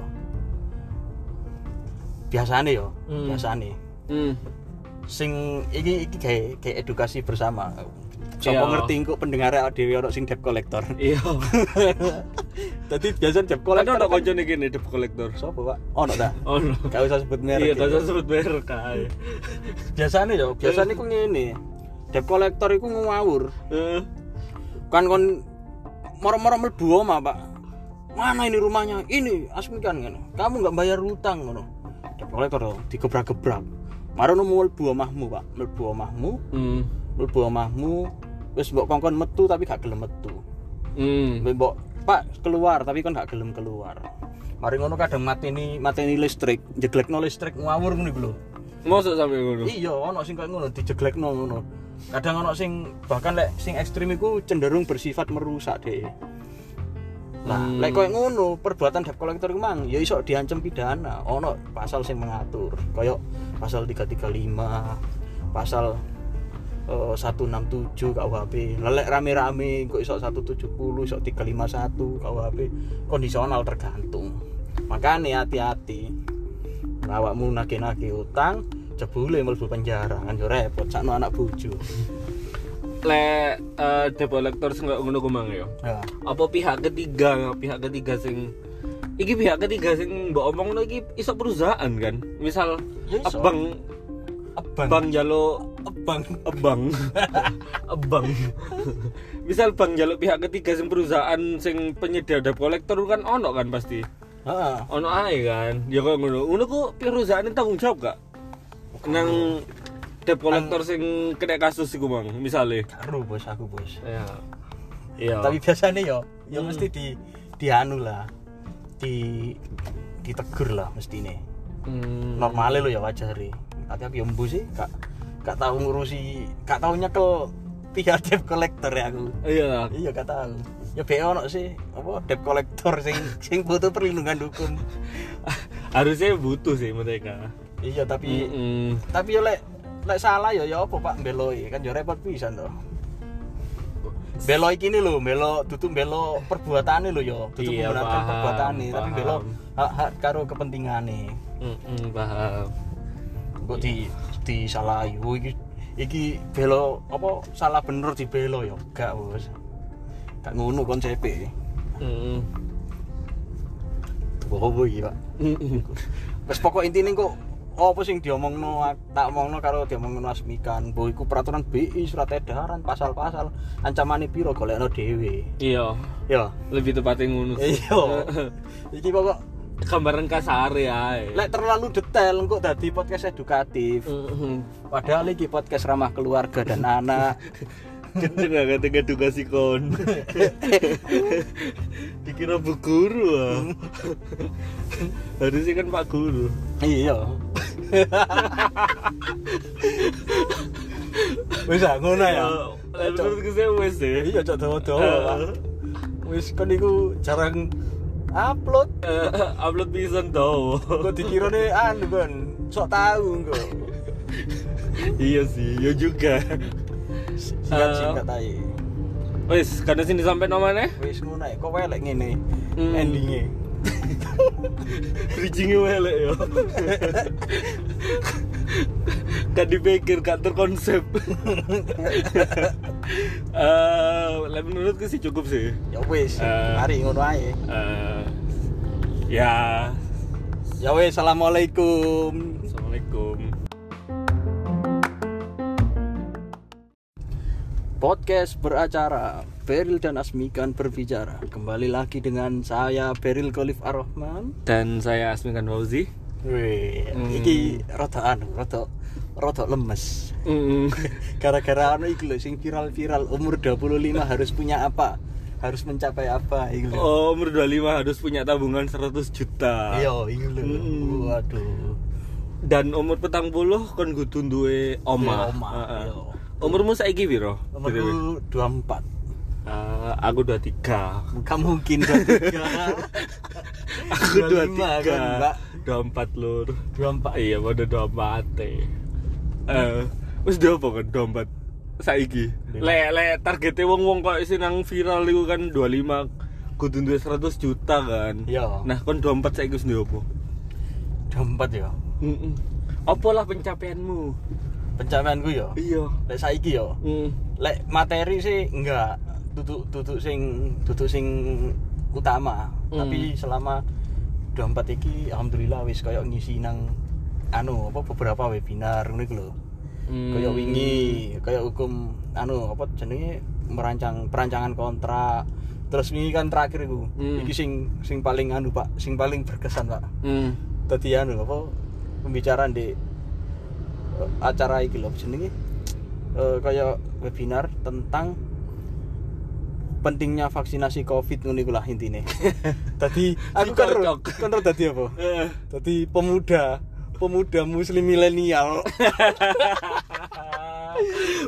biasane yo Hmm. biasane Hmm. sing iki iki kayak kayak edukasi bersama Sopo Iya. ngerti kok pendengar dhewe ono sing debt collector. Iya. Dadi biasa debt Kan collector. ada koncone gini debt collector. Sopo, Pak? Ono ta? Oh no. Gak usah sebut merek. Iya, ya. gak usah sebut merek kae. Biasane yo, biasane ku ngene. Debt collector iku ngawur. Eh, Kan kon moro-moro mlebu omah, Pak. Mana ini rumahnya? Ini asmikan kan. Kamu nggak bayar utang ngono. Debt collector tuh digebrak-gebrak. Marono mlebu omahmu, Pak. Mlebu omahmu, Hmm. mlebu omahmu wis mbok kongkon metu tapi gak gelem metu. Hmm. Mbok Pak keluar tapi kan gak gelem keluar. Mari ngono kadang mateni mateni listrik, jeglekno listrik ngawur ngono iku lho. Mosok sampe ngono. Iya, ono sing kayak ngono dijeglekno ngono. Kadang ono sing bahkan lek sing ekstrim iku cenderung bersifat merusak deh. Nah, Hmm. lek koyo ngono, perbuatan debt collector iku mang ya iso diancam pidana. Ono pasal sing mengatur, koyo pasal 335, pasal eh, 167 KUHP. Lelek rame-rame kok iso 170, iso 351 KUHP. Kondisional tergantung. Makanya hati-hati. Awakmu nagih-nagih utang, jebule mlebu penjara kan yo repot sakno anak bojo. Lek eh, debt collector sing koyo ngono ku mang yo. Ya. Apa pihak ketiga, pihak ketiga sing iki pihak ketiga sing mbok omongno iki iso perusahaan kan. Misal Ya iso. abang Abang. bang jalo Abang. abang abang misal bang jaluk pihak ketiga sing perusahaan sing penyedia debt collector kan ono kan pasti Heeh. ono ae kan ya kok ngono ngono ku perusahaan tanggung jawab gak nang debt collector sing kena kasus iku bang misale Karo bos aku bos. ya iya Tapi biasanya yo, yo Hmm. mesti di dianu lah. Di ditegur lah mesti nih. Hmm. Normalnya lo ya wajar Tapi aku yang sih gak gak tahu ngurusi, gak tahu nyekel pihak debt collector ya aku. iya Iya gak tahu. Ya be ono sih apa debt collector sing sing butuh perlindungan hukum. harusnya butuh sih mereka Iya tapi Mm-mm. tapi yo lek lek salah ya ya apa Pak? Mbeloi kan yo repot pisan to. belo iki nih lho belo tutup belo perbuatane lho yo tutup Iya, membenarkan paham, perbuatane. Tapi belo hak hak karo kepentingane. Mm-mm, paham. Kok di disalahi. Oh iki iki belo apa salah bener di belo yo. Gak bos. Gak ngono konsepe Mm-mm. Bobo iki pak. Wes pokok intine kok apa sing diomongno tak omongno karo diomongno Asmikan bahwa iku peraturan BI surat edaran pasal-pasal. Ancamane piro golekno dhewe? Iya. Ya lebih tepatnya ngono. Iya. Iki pokok gambaran kasar ya lek terlalu detail kok dadi podcast edukatif. Padahal iki podcast ramah keluarga dan anak. Kenceng gak kata edukasi kon. Dikira bu guru ah. harusnya kan pak guru. Iya wis ngono ya menurutku saya wes deh iya cok dawa-dawa wis kan iku jarang upload. Upload pisan tau kok dikira nih anu kan sok tahu kok iya sih ya juga singkat singkat aja wes karena sini sampai nomornya wis ngono ae kok welek ngene Hmm. Bridgingnya welek ya kan dipikir kan terkonsep. Lah menurutku sih cukup sih. Ya wis Eh. mari ngono ae. Eh, ya. Ya wis assalamualaikum. Assalamualaikum podcast beracara Beril dan Asmikan berbicara kembali lagi dengan saya Beril Khalif Ar-Rahman dan saya Asmikan Fauzi Wih, Hmm. iki rada anu, rada rada lemes. Mm. Gara-gara anu iki lho sing viral-viral umur 25 harus punya apa? Harus mencapai apa oh umur 25 harus punya tabungan 100 juta Iya, lho. Mm. Waduh. dan umur petang puluh kon kudu duwe oma, omah, Heeh. iya. Umurmu saiki piro Umurku 24. Eh, aku 23 Bukan mungkin 23. aku 25 23 kan, Mbak. 24 lur 24. iya pada 24 eh eh wis do apa kan 24 saiki le le targetnya wong wong kok sing nang viral iku kan 25 kudu duwe 100 juta kan Iya. nah kon 24 saiki wis apa 24 ya. Heeh. Apa lah pencapaianmu? Pencapaianku ya. Iya. Lek saiki ya. Mm. Lek materi sih enggak tutuk sing tutuk sing utama. Hmm. Tapi selama 24 iki alhamdulillah wis koyo ngisi nang anu apa beberapa webinar ngono iku lho. Hmm. Kayak wingi, kayak hukum anu apa jenenge merancang perancangan kontrak. Terus wingi kan terakhir iku. Hmm. Iki sing sing paling anu Pak, sing paling berkesan Pak. Hmm. Tadi anu apa pembicaraan di acara iki lho jenenge eh, kayak webinar tentang pentingnya vaksinasi covid ngono iku lah intine. Tadi aku kan kan ro dadi apa? Eh. Tadi pemuda pemuda muslim milenial.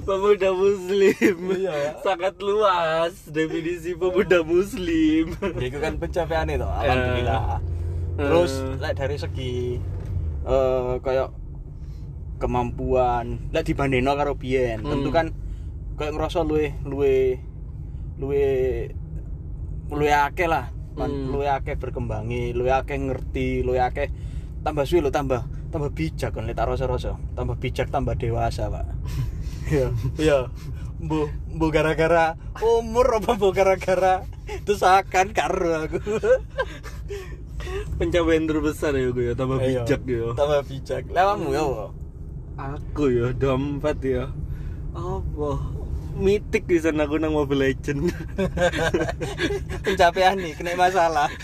pemuda muslim Iya. sangat luas definisi pemuda muslim ya itu kan pencapaian itu alhamdulillah. Eh. Terus lek dari segi eh kayak kemampuan. Lek dibandingno karo biyen Hmm. tentu kan kayak ngerasa luwe luwe luwe luwe akeh lah. Hmm. luwe akeh berkembangi luwe akeh ngerti luwe akeh tambah suwe lo tambah tambah bijak kan tak rasa-rasa. Tambah bijak tambah dewasa pak. Iya iya. Bu bu gara-gara umur apa bu gara-gara desakan karo aku? Pencapaian terbesar ya gue ya. Tambah Iya, bijak ya. Tambah bijak. Lewatmu ya? Aku ya dompet ya. Apa? Mitik di sana aku nang Mobile Legend. Pencapaian nih kena masalah.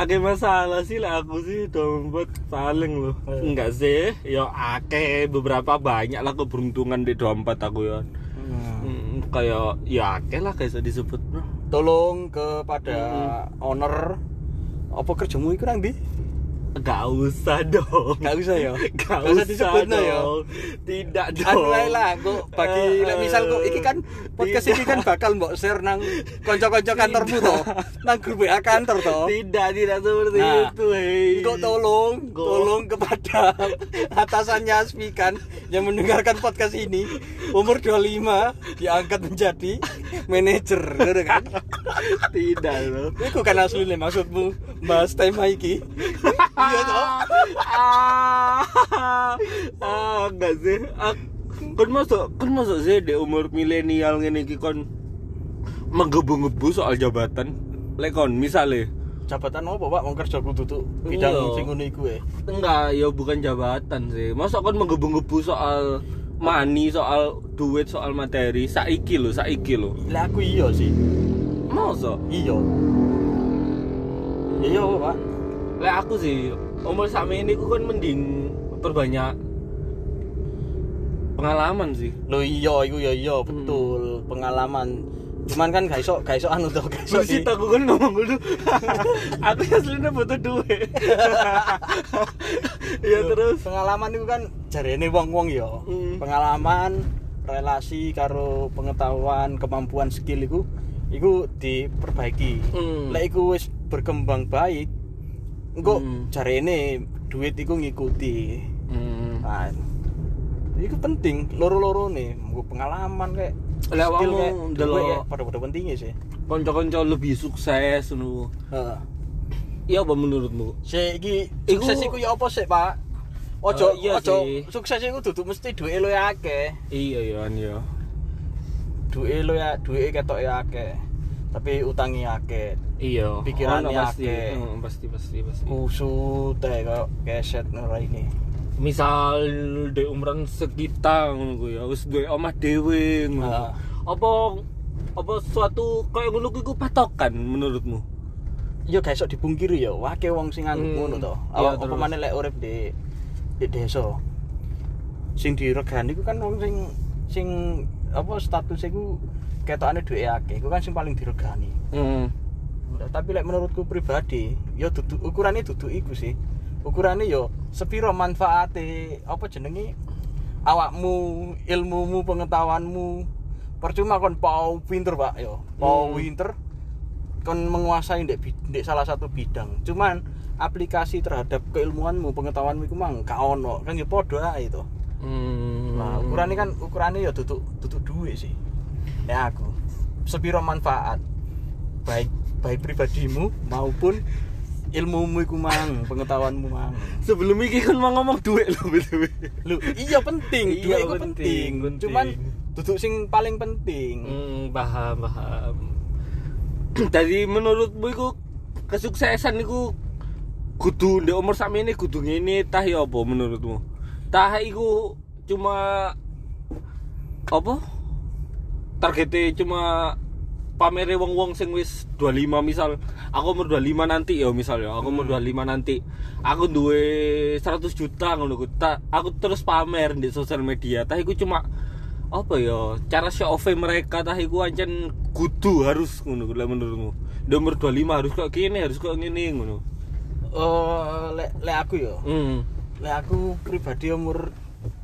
Ake masalah sih lah aku sih dompet paling loh. Eh. enggak sih ya ake beberapa banyak lah keberuntungan di dompet aku ya. Hmm, kayak ya ake lah kayak disebut tolong kepada owner apa kerjamu itu nang di Gak usah dong. Gak usah ya. Gak usah usah disebut no ya. Tidak dong. Anu lah, kok bagi lek misal kok iki kan podcast Tidak. iki kan bakal mbok share nang kanca-kanca kantormu to, nang grup WA kantor to. Tidak, tidak seperti Nah, itu, hei. Kok tolong, Kok- tolong kepada atasannya Asmikan yang mendengarkan podcast ini umur 25 diangkat menjadi manajer, ngono kan? Tidak loh. Iku kan asline maksudmu bahas tema iki. Iya toh? ah, ah, enggak sih. Ah, kan masuk, kan masuk sih di umur milenial ngene iki kon menggebu-gebu soal jabatan. Lek kon misale Jabatan apa, Pak? Mau kerja kudu tuh bidang Iya. sing ngono iku e. enggak ya bukan jabatan sih. Masa kon menggebu-gebu soal money, soal duit, soal materi. Saiki lho, saiki lho. Lah aku iya sih. Masa? Iya. Iya, Pak. Lek aku sih umur sama ini aku kan mending perbanyak pengalaman sih. Lo iya, iku ya iya betul pengalaman. Cuman kan gak iso, gak iso anu to, gak iso di- aku kan ngomong dulu. aku aslinya butuh duit. ya terus. pengalaman itu kan jarene wong-wong ya. Hmm. Pengalaman relasi karo pengetahuan, kemampuan skill iku iku diperbaiki. Hmm. Lek iku wis berkembang baik, engko Hmm. jarene duit iku ngikuti. Hmm. Nah, itu penting loro-loro nih, nggo pengalaman kayak ndelok- duit kayak pada-pada pentingnya sih. Konco-konco lebih sukses ngono. Heeh. Iya apa menurutmu? Sik iki sukses iku ya apa sih, Pak? Ojo, Eh, iya ojo sih. sukses iku duduk mesti duwe luwih akeh. Iya iya kan ya. Duwe luwih duwe ketok ya akeh. Tapi utangi akeh. Iya. Pikirannya Ono pasti. Hmm, pasti pasti pasti. Kusut teh kok keset ora ini. misal di umuran sekitar ngono ya wis duwe omah dhewe ngono. Apa apa suatu kayak ngono ku iku patokan menurutmu? Ya gak iso dipungkiri ya, wake wong sing nganggep Hmm, ngono to. iya, Apa maneh lek urip di di desa. Sing diregani iku kan wong sing sing apa status iku ketokane duwe akeh, iku kan sing paling diregani. Hmm. Tapi lek menurutku pribadi ya dudu ukurannya dudu iku sih ukurannya yo sepiro manfaate apa jenenge awakmu ilmumu pengetahuanmu percuma kon pau pinter pak yo pau Hmm. pinter kon menguasai ndek bi- ndek salah satu bidang cuman aplikasi terhadap keilmuanmu pengetahuanmu iku mang gak ono kan ya padha ae to Hmm. Nah, ukurannya kan ukurannya ya tutup tutup duit sih. Ya aku. Sepiro manfaat baik baik pribadimu maupun ilmumu iku mang, pengetahuanmu mang. sebelum iki kan mau ngomong duit lho BTW. Lu iya penting, Iya, duit iku penting, penting. Cuman tutup sing paling penting. Hmm, paham, paham. Jadi menurutmu iku kesuksesan iku kudu ndek umur sakmene kudu ngene tah ya apa menurutmu? Tah iku cuma apa? Targetnya cuma pamere wong-wong sing wis 25 misal aku umur 25 nanti ya misal ya. Aku umur 25 nanti. Aku duwe 100 juta ngono ku. Aku terus pamer di sosial media. Tah iku cuma apa ya cara show off mereka. Tah iku ancen kudu harus ngono lek menurutmu. Di umur 25 harus kok gini harus kok ngene ngono. Eh, lek lek aku ya. hmm. Lek aku pribadi umur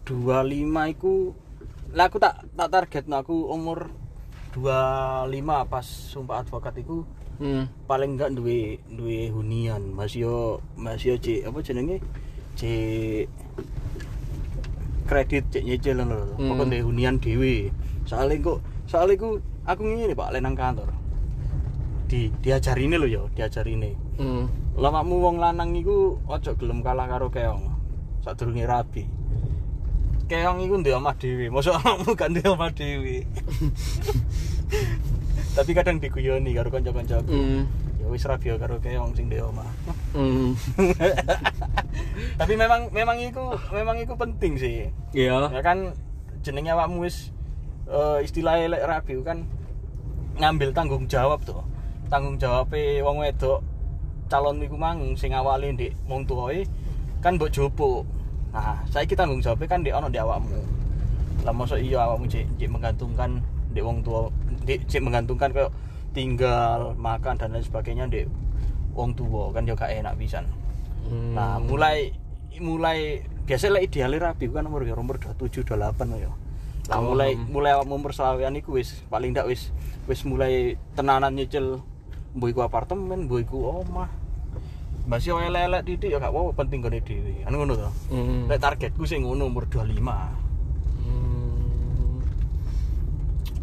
25 iku lek aku tak tak target aku umur 25 pas sumpah advokat iku hmm. paling enggak duwe duwe hunian. Masih yo masih yo cek apa jenenge? Cek kredit cek nyicil lho. Hmm. pokoknya duwe hunian dhewe. Soalnya kok soalnya ku aku ngene Pak lenang kantor. Di diajari ini lho ya diajari ini hmm lamamu wong lanang iku ojo gelem kalah karo keong sadurunge rabi keong iku duwe omah dhewe. Mosok awakmu gak duwe omah dhewe. Tapi kadang diguyoni karo kanca-kancaku. Hmm. Ya wis rabi ya karo keong sing duwe omah. Hmm. Tapi memang memang iku memang iku penting sih. Ya ya kan jenenge awakmu wis eh, istilahnya lek rabi kan ngambil tanggung jawab tuh tanggung jawabnya wong wedok calon iku mang sing awali ndek wong tuwae kan mbok jopo nah saiki tanggung jawabnya kan ndek ono ndek awakmu lah mosok iya awakmu cek cek menggantungkan ndek wong tua cek menggantungkan kayak tinggal makan dan lain sebagainya ndek wong tua kan gak enak pisan Hmm. Nah, mulai mulai biasa lek ideale rabi kan umur ya umur 27 28 ya. Lah Oh. mulai mulai awak umur selawian iku wis paling ndak wis wis mulai tenanan nyicil mbok iku apartemen, mbok iku omah. Masih elek-elek titik ya gak apa penting gone dhewe. Kan ngono to. Hmm. Lek targetku sing ngono umur 25. Hmm.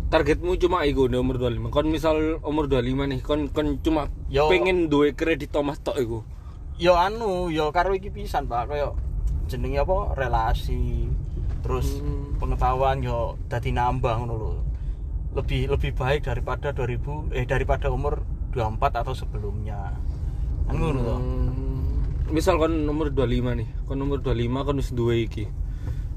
Targetmu cuma iku nih umur 25. Kon misal umur 25 nih, kon kon cuma Yo. pengen duwe kredit Thomas tok iku. Yo anu, yo karo iki pisan, Pak. Kayak jenenge apa? Relasi. Terus Hmm. pengetahuan yo dadi nambah ngono lho. Lebih lebih baik daripada 2000 eh daripada umur 24 atau sebelumnya. Kan ngono to. Hmm. Misal kon umur 25 nih, kon umur 25 kon wis duwe iki.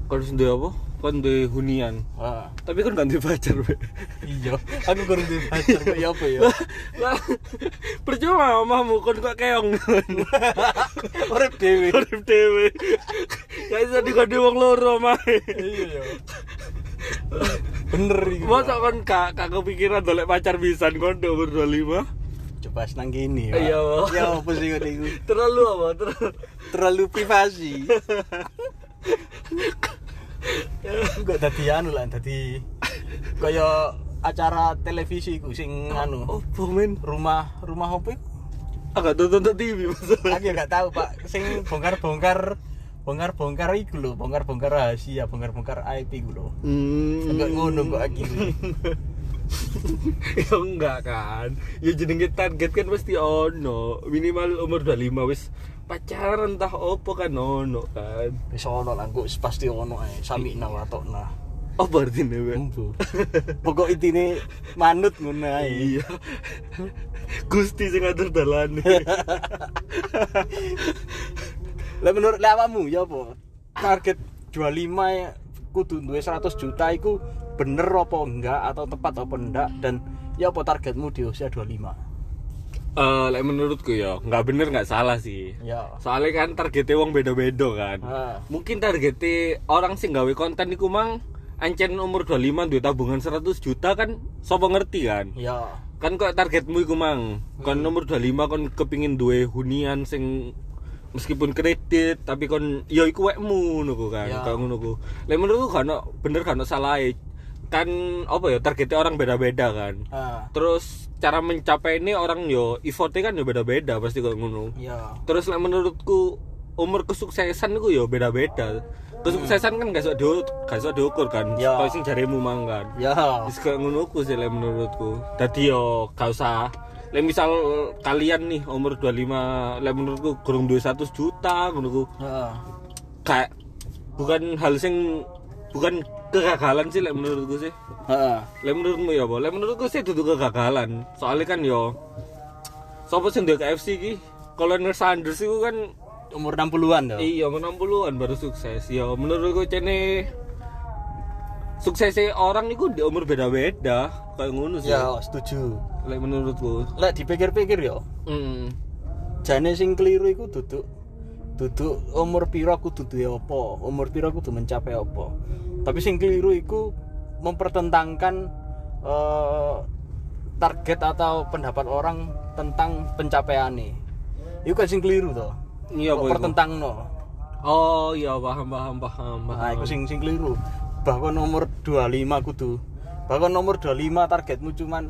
Kon wis duwe apa? Kon duwe hunian. Wah, Tapi kon ganti pacar, Be. iya. Aku kurang duwe pacar, ya apa ya? Lah, percuma omahmu kon kok keong. Urip dhewe. Urip dhewe. Ya iso dikode wong loro omahe. Iya ya. Bener iki. Masa kon gak gak kepikiran dolek pacar pisan kon umur 25? Coba senang gini. Pak. Iya. Ya apa sih ngono iku? Terlalu apa? Terlalu terlalu privasi Enggak dadi anu lah dadi kaya acara televisi ku sing anu Apa men? rumah rumah apa iku? Agak tonton tok TV masalah. Aku ya gak tahu Pak sing bongkar-bongkar bongkar-bongkar iku lho, bongkar-bongkar rahasia, bongkar-bongkar IP ku lho. Hmm. Enggak ngono kok akhirnya. ya enggak kan. Ya jenenge target kan pasti ono. Minimal umur 25 wis pacaran entah opo kan ono kan. Wis ono lah, kok pasti ono ae. Sami nawatokna. Oh berarti nih. Embo. Pokok intine manut ngono ae. Iya. Gusti sing ngatur dalane. Lah menurut awakmu ya apa? Target 25 ya, kudu duwe 100 juta iku bener apa enggak atau tepat apa enggak dan ya apa targetmu di usia 25? Eh, lek menurutku ya, nggak bener nggak salah sih. Ya. Soalnya kan targetnya wong beda-beda kan. Ah. Mungkin targetnya orang sing gawe konten iku mang ancen umur 25 duit tabungan 100 juta kan sapa ngerti kan. Ya. Kan kok targetmu iku mang Hmm. umur 25 kon kepingin duwe hunian sing meskipun kredit tapi kon ya iku wekmu ngono kan. Ya. Kayak ngono ku. Lek menurutku kan bener kan salah kan apa ya targetnya orang beda-beda kan. Ah. Terus cara mencapai ini orang yo effortnya kan yo beda-beda pasti kok ngono. Ya. Terus lah menurutku umur kesuksesan itu yo beda-beda. Kesuksesan kan gak iso diukur, gak iso diukur kan. Ya. Kau sing jaremu mang kan. Ya. Kayak ngono ku sih lah menurutku. Dadi yo gak usah Lek misal kalian nih umur 25, lek menurutku kurang duwe 100 juta ngono ku. Heeh. Kayak bukan hal sing bukan kegagalan sih lek menurutku sih. Heeh. Lek menurutmu ya? Lek menurutku sih itu kegagalan. Soalnya kan yo Sopo sing duwe KFC iki? Colonel Sanders itu kan Umur 60-an ya. iya umur 60-an baru sukses. Ya menurutku cene suksesnya orang itu di umur beda-beda kayak ngono sih. Ya, setuju. Lek menurutku. Lek dipikir-pikir ya, Hmm. jane sing keliru iku duduk duduk umur piro kudu duwe apa, umur piro kudu mencapai apa. Tapi sing keliru iku mempertentangkan eh, target atau pendapat orang tentang pencapaiannya. Iku kan sing keliru toh. Iya apa iku? Pertentangno. Oh iya paham paham paham paham. Nah, iku sing sing keliru. Bahkan nomor 25 kudu. Bahkan nomor 25 targetmu cuman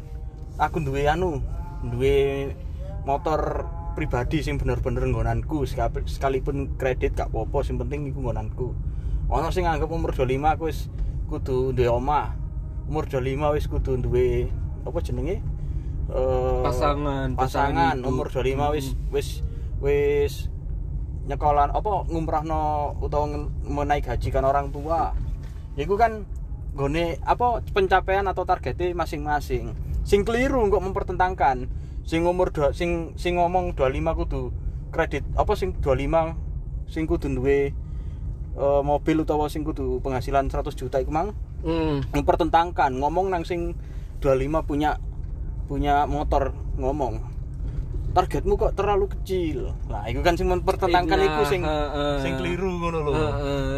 aku duwe anu, duwe motor pribadi sing bener-bener nggonanku sekali- sekalipun kredit gak apa-apa sing penting iku nggonanku. Ono sing nganggep umur 25 aku wis kudu duwe omah. Umur 25 wis kudu duwe apa jenenge? Eh, Pasangan, pasangan pasangan umur 25 wis wis wis nyekolan apa ngumrahno utawa menaik gaji kan orang tua ya iku kan gone apa pencapaian atau targetnya masing-masing sing keliru kok mempertentangkan sing umur dua, sing sing ngomong 25 kudu kredit apa sing 25 sing kudu duwe eh, mobil utawa sing kudu penghasilan 100 juta iku mang Hmm. mempertentangkan ngomong nang sing 25 punya punya motor ngomong targetmu kok terlalu kecil nah itu kan sing mempertentangkan Nah, iku sing heeh. sing keliru ngono lho Heeh.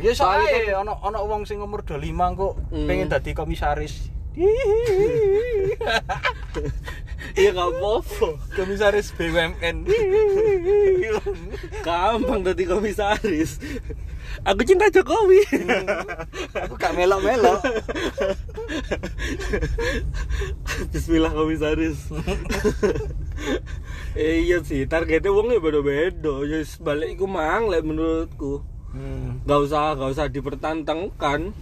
Ya Soalnya soalnya ono ono wong sing umur 25 kok Hmm. pengen dadi komisaris. Ya gak apa-apa. Komisaris BUMN gampang tadi komisaris. Aku cinta Jokowi. Aku gak melok-melok. Bismillah komisaris. Eh, iya sih targetnya wong ya beda-beda. Ya balik iku mang lek menurutku hmm. gak usah gak usah dipertentangkan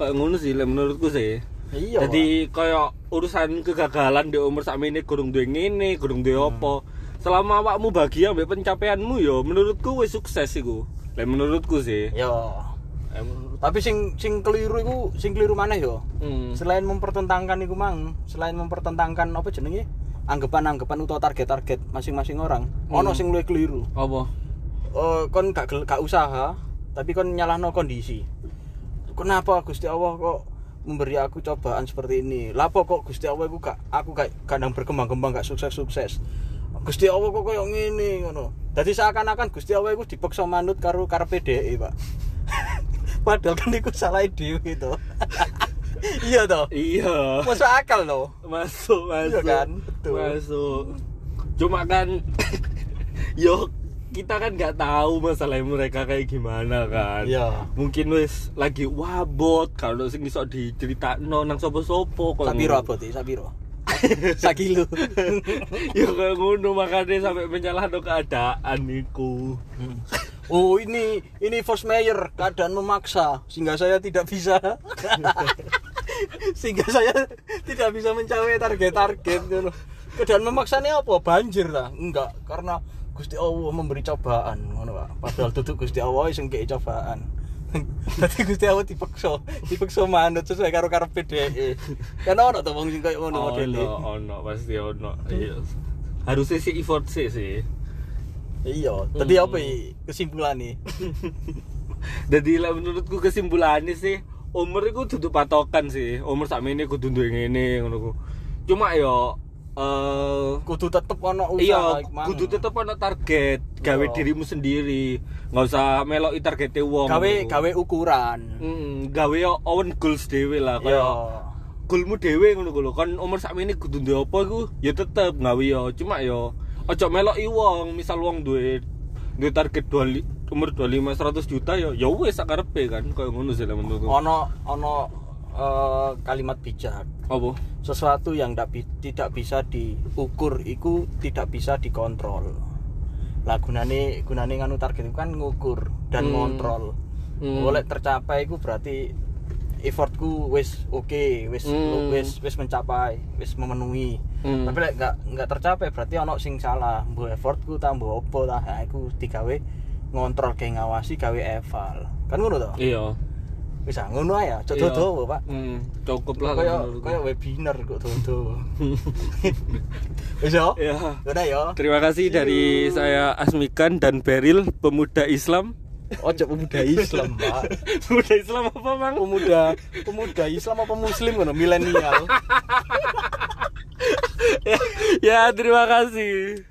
kayak ngono sih menurutku sih. Iya jadi kayak urusan kegagalan di umur sak ini kurung duwe ngene kurung duwe apa. Selama awakmu bahagia ambek pencapaianmu yo menurutku wis sukses iku. Lek menurutku sih. Ya. Eh, menurut- tapi sing sing keliru iku sing keliru mana yo. Hmm. selain mempertentangkan iku mang selain mempertentangkan apa jenenge? Anggapan-anggapan utawa target-target masing-masing orang ono sing luwih keliru. Apa oh, kon gak gak usaha tapi kon nyalahno kondisi. Kenapa Gusti Allah kok memberi aku cobaan seperti ini? Lapo kok Gusti Allah aku gak aku gak kadang berkembang-kembang gak sukses-sukses? Gusti Allah kok koyo ngene ngono. Dadi seakan-akan Gusti Allah iku dipaksa manut karo karepe dhek Pak. Padahal kan iku salah dhewe to iya toh. Iya. Masuk akal loh masuk Iya masuk. kan? Betul. masuk. Cuma kan yo kita kan nggak tahu masalah mereka kayak gimana kan Iya. mungkin wis lagi wabot kalau sing iso diceritakno nang sapa-sapa kok sapiro apa ti sapiro sakilo ya kayak ngono makanya sampai menyalahno keadaan niku Oh ini ini Force Mayor keadaan memaksa sehingga saya tidak bisa sehingga saya tidak bisa mencapai target-target. Keadaan memaksanya apa? Banjir lah. Enggak, karena Gusti Allah memberi cobaan ngono Pak. Padahal duduk Gusti Allah sing kei cobaan. Dadi Gusti Allah dipaksa, dipaksa manut sesuai karo karepe dhek. Kan ono to wong sing koyo ngono ono modele. ono pasti ono iya harusnya sih effort sih sih Iya, tadi apa i kesimpulannya? jadi lah menurutku kesimpulannya sih umur itu duduk patokan sih umur ini kudu duwe ngene ngono cuma yo eh Kudu tetep ono usaha iya kudu tetep ono target gawe Iya. dirimu sendiri nggak usah meloki targete wong gawe ku. gawe ukuran. Mm, gawe own goals dhewe lah Iya. kaya goalmu dhewe ngono lho kan umur sak ini kudu duwe apa iku ya tetep gawe yo cuma yo ojo meloki wong misal wong duwe duwe target 2 umur 25 100 juta yo ya wis sak karepe kan kaya ngono sih menurutku ono ono eh, kalimat bijak. Apa? Sesuatu yang tidak bi- tidak bisa diukur itu tidak bisa dikontrol. Lah gunane gunane nganu target itu kan ngukur dan Hmm. ngontrol. Hmm. oleh tercapai itu berarti effortku wis oke wis Hmm. wis wis mencapai wis memenuhi. Hmm. tapi lek nggak tercapai berarti ono sing salah. Mbok effortku ta mbok opo ta? Nah, iku digawe ngontrol kayak ngawasi gawe eval. Kan ngono to? Iya bisa ngono ya cok Iya. dodo Pak. Hmm, cukup lah menurutku. kayak webinar kok dodo yo ya udah yo terima kasih dari saya Asmikan dan Beril pemuda Islam. Ojo pemuda Islam Pak. Pemuda Islam apa mang? Pemuda pemuda Islam apa muslim kan milenial. Ya terima kasih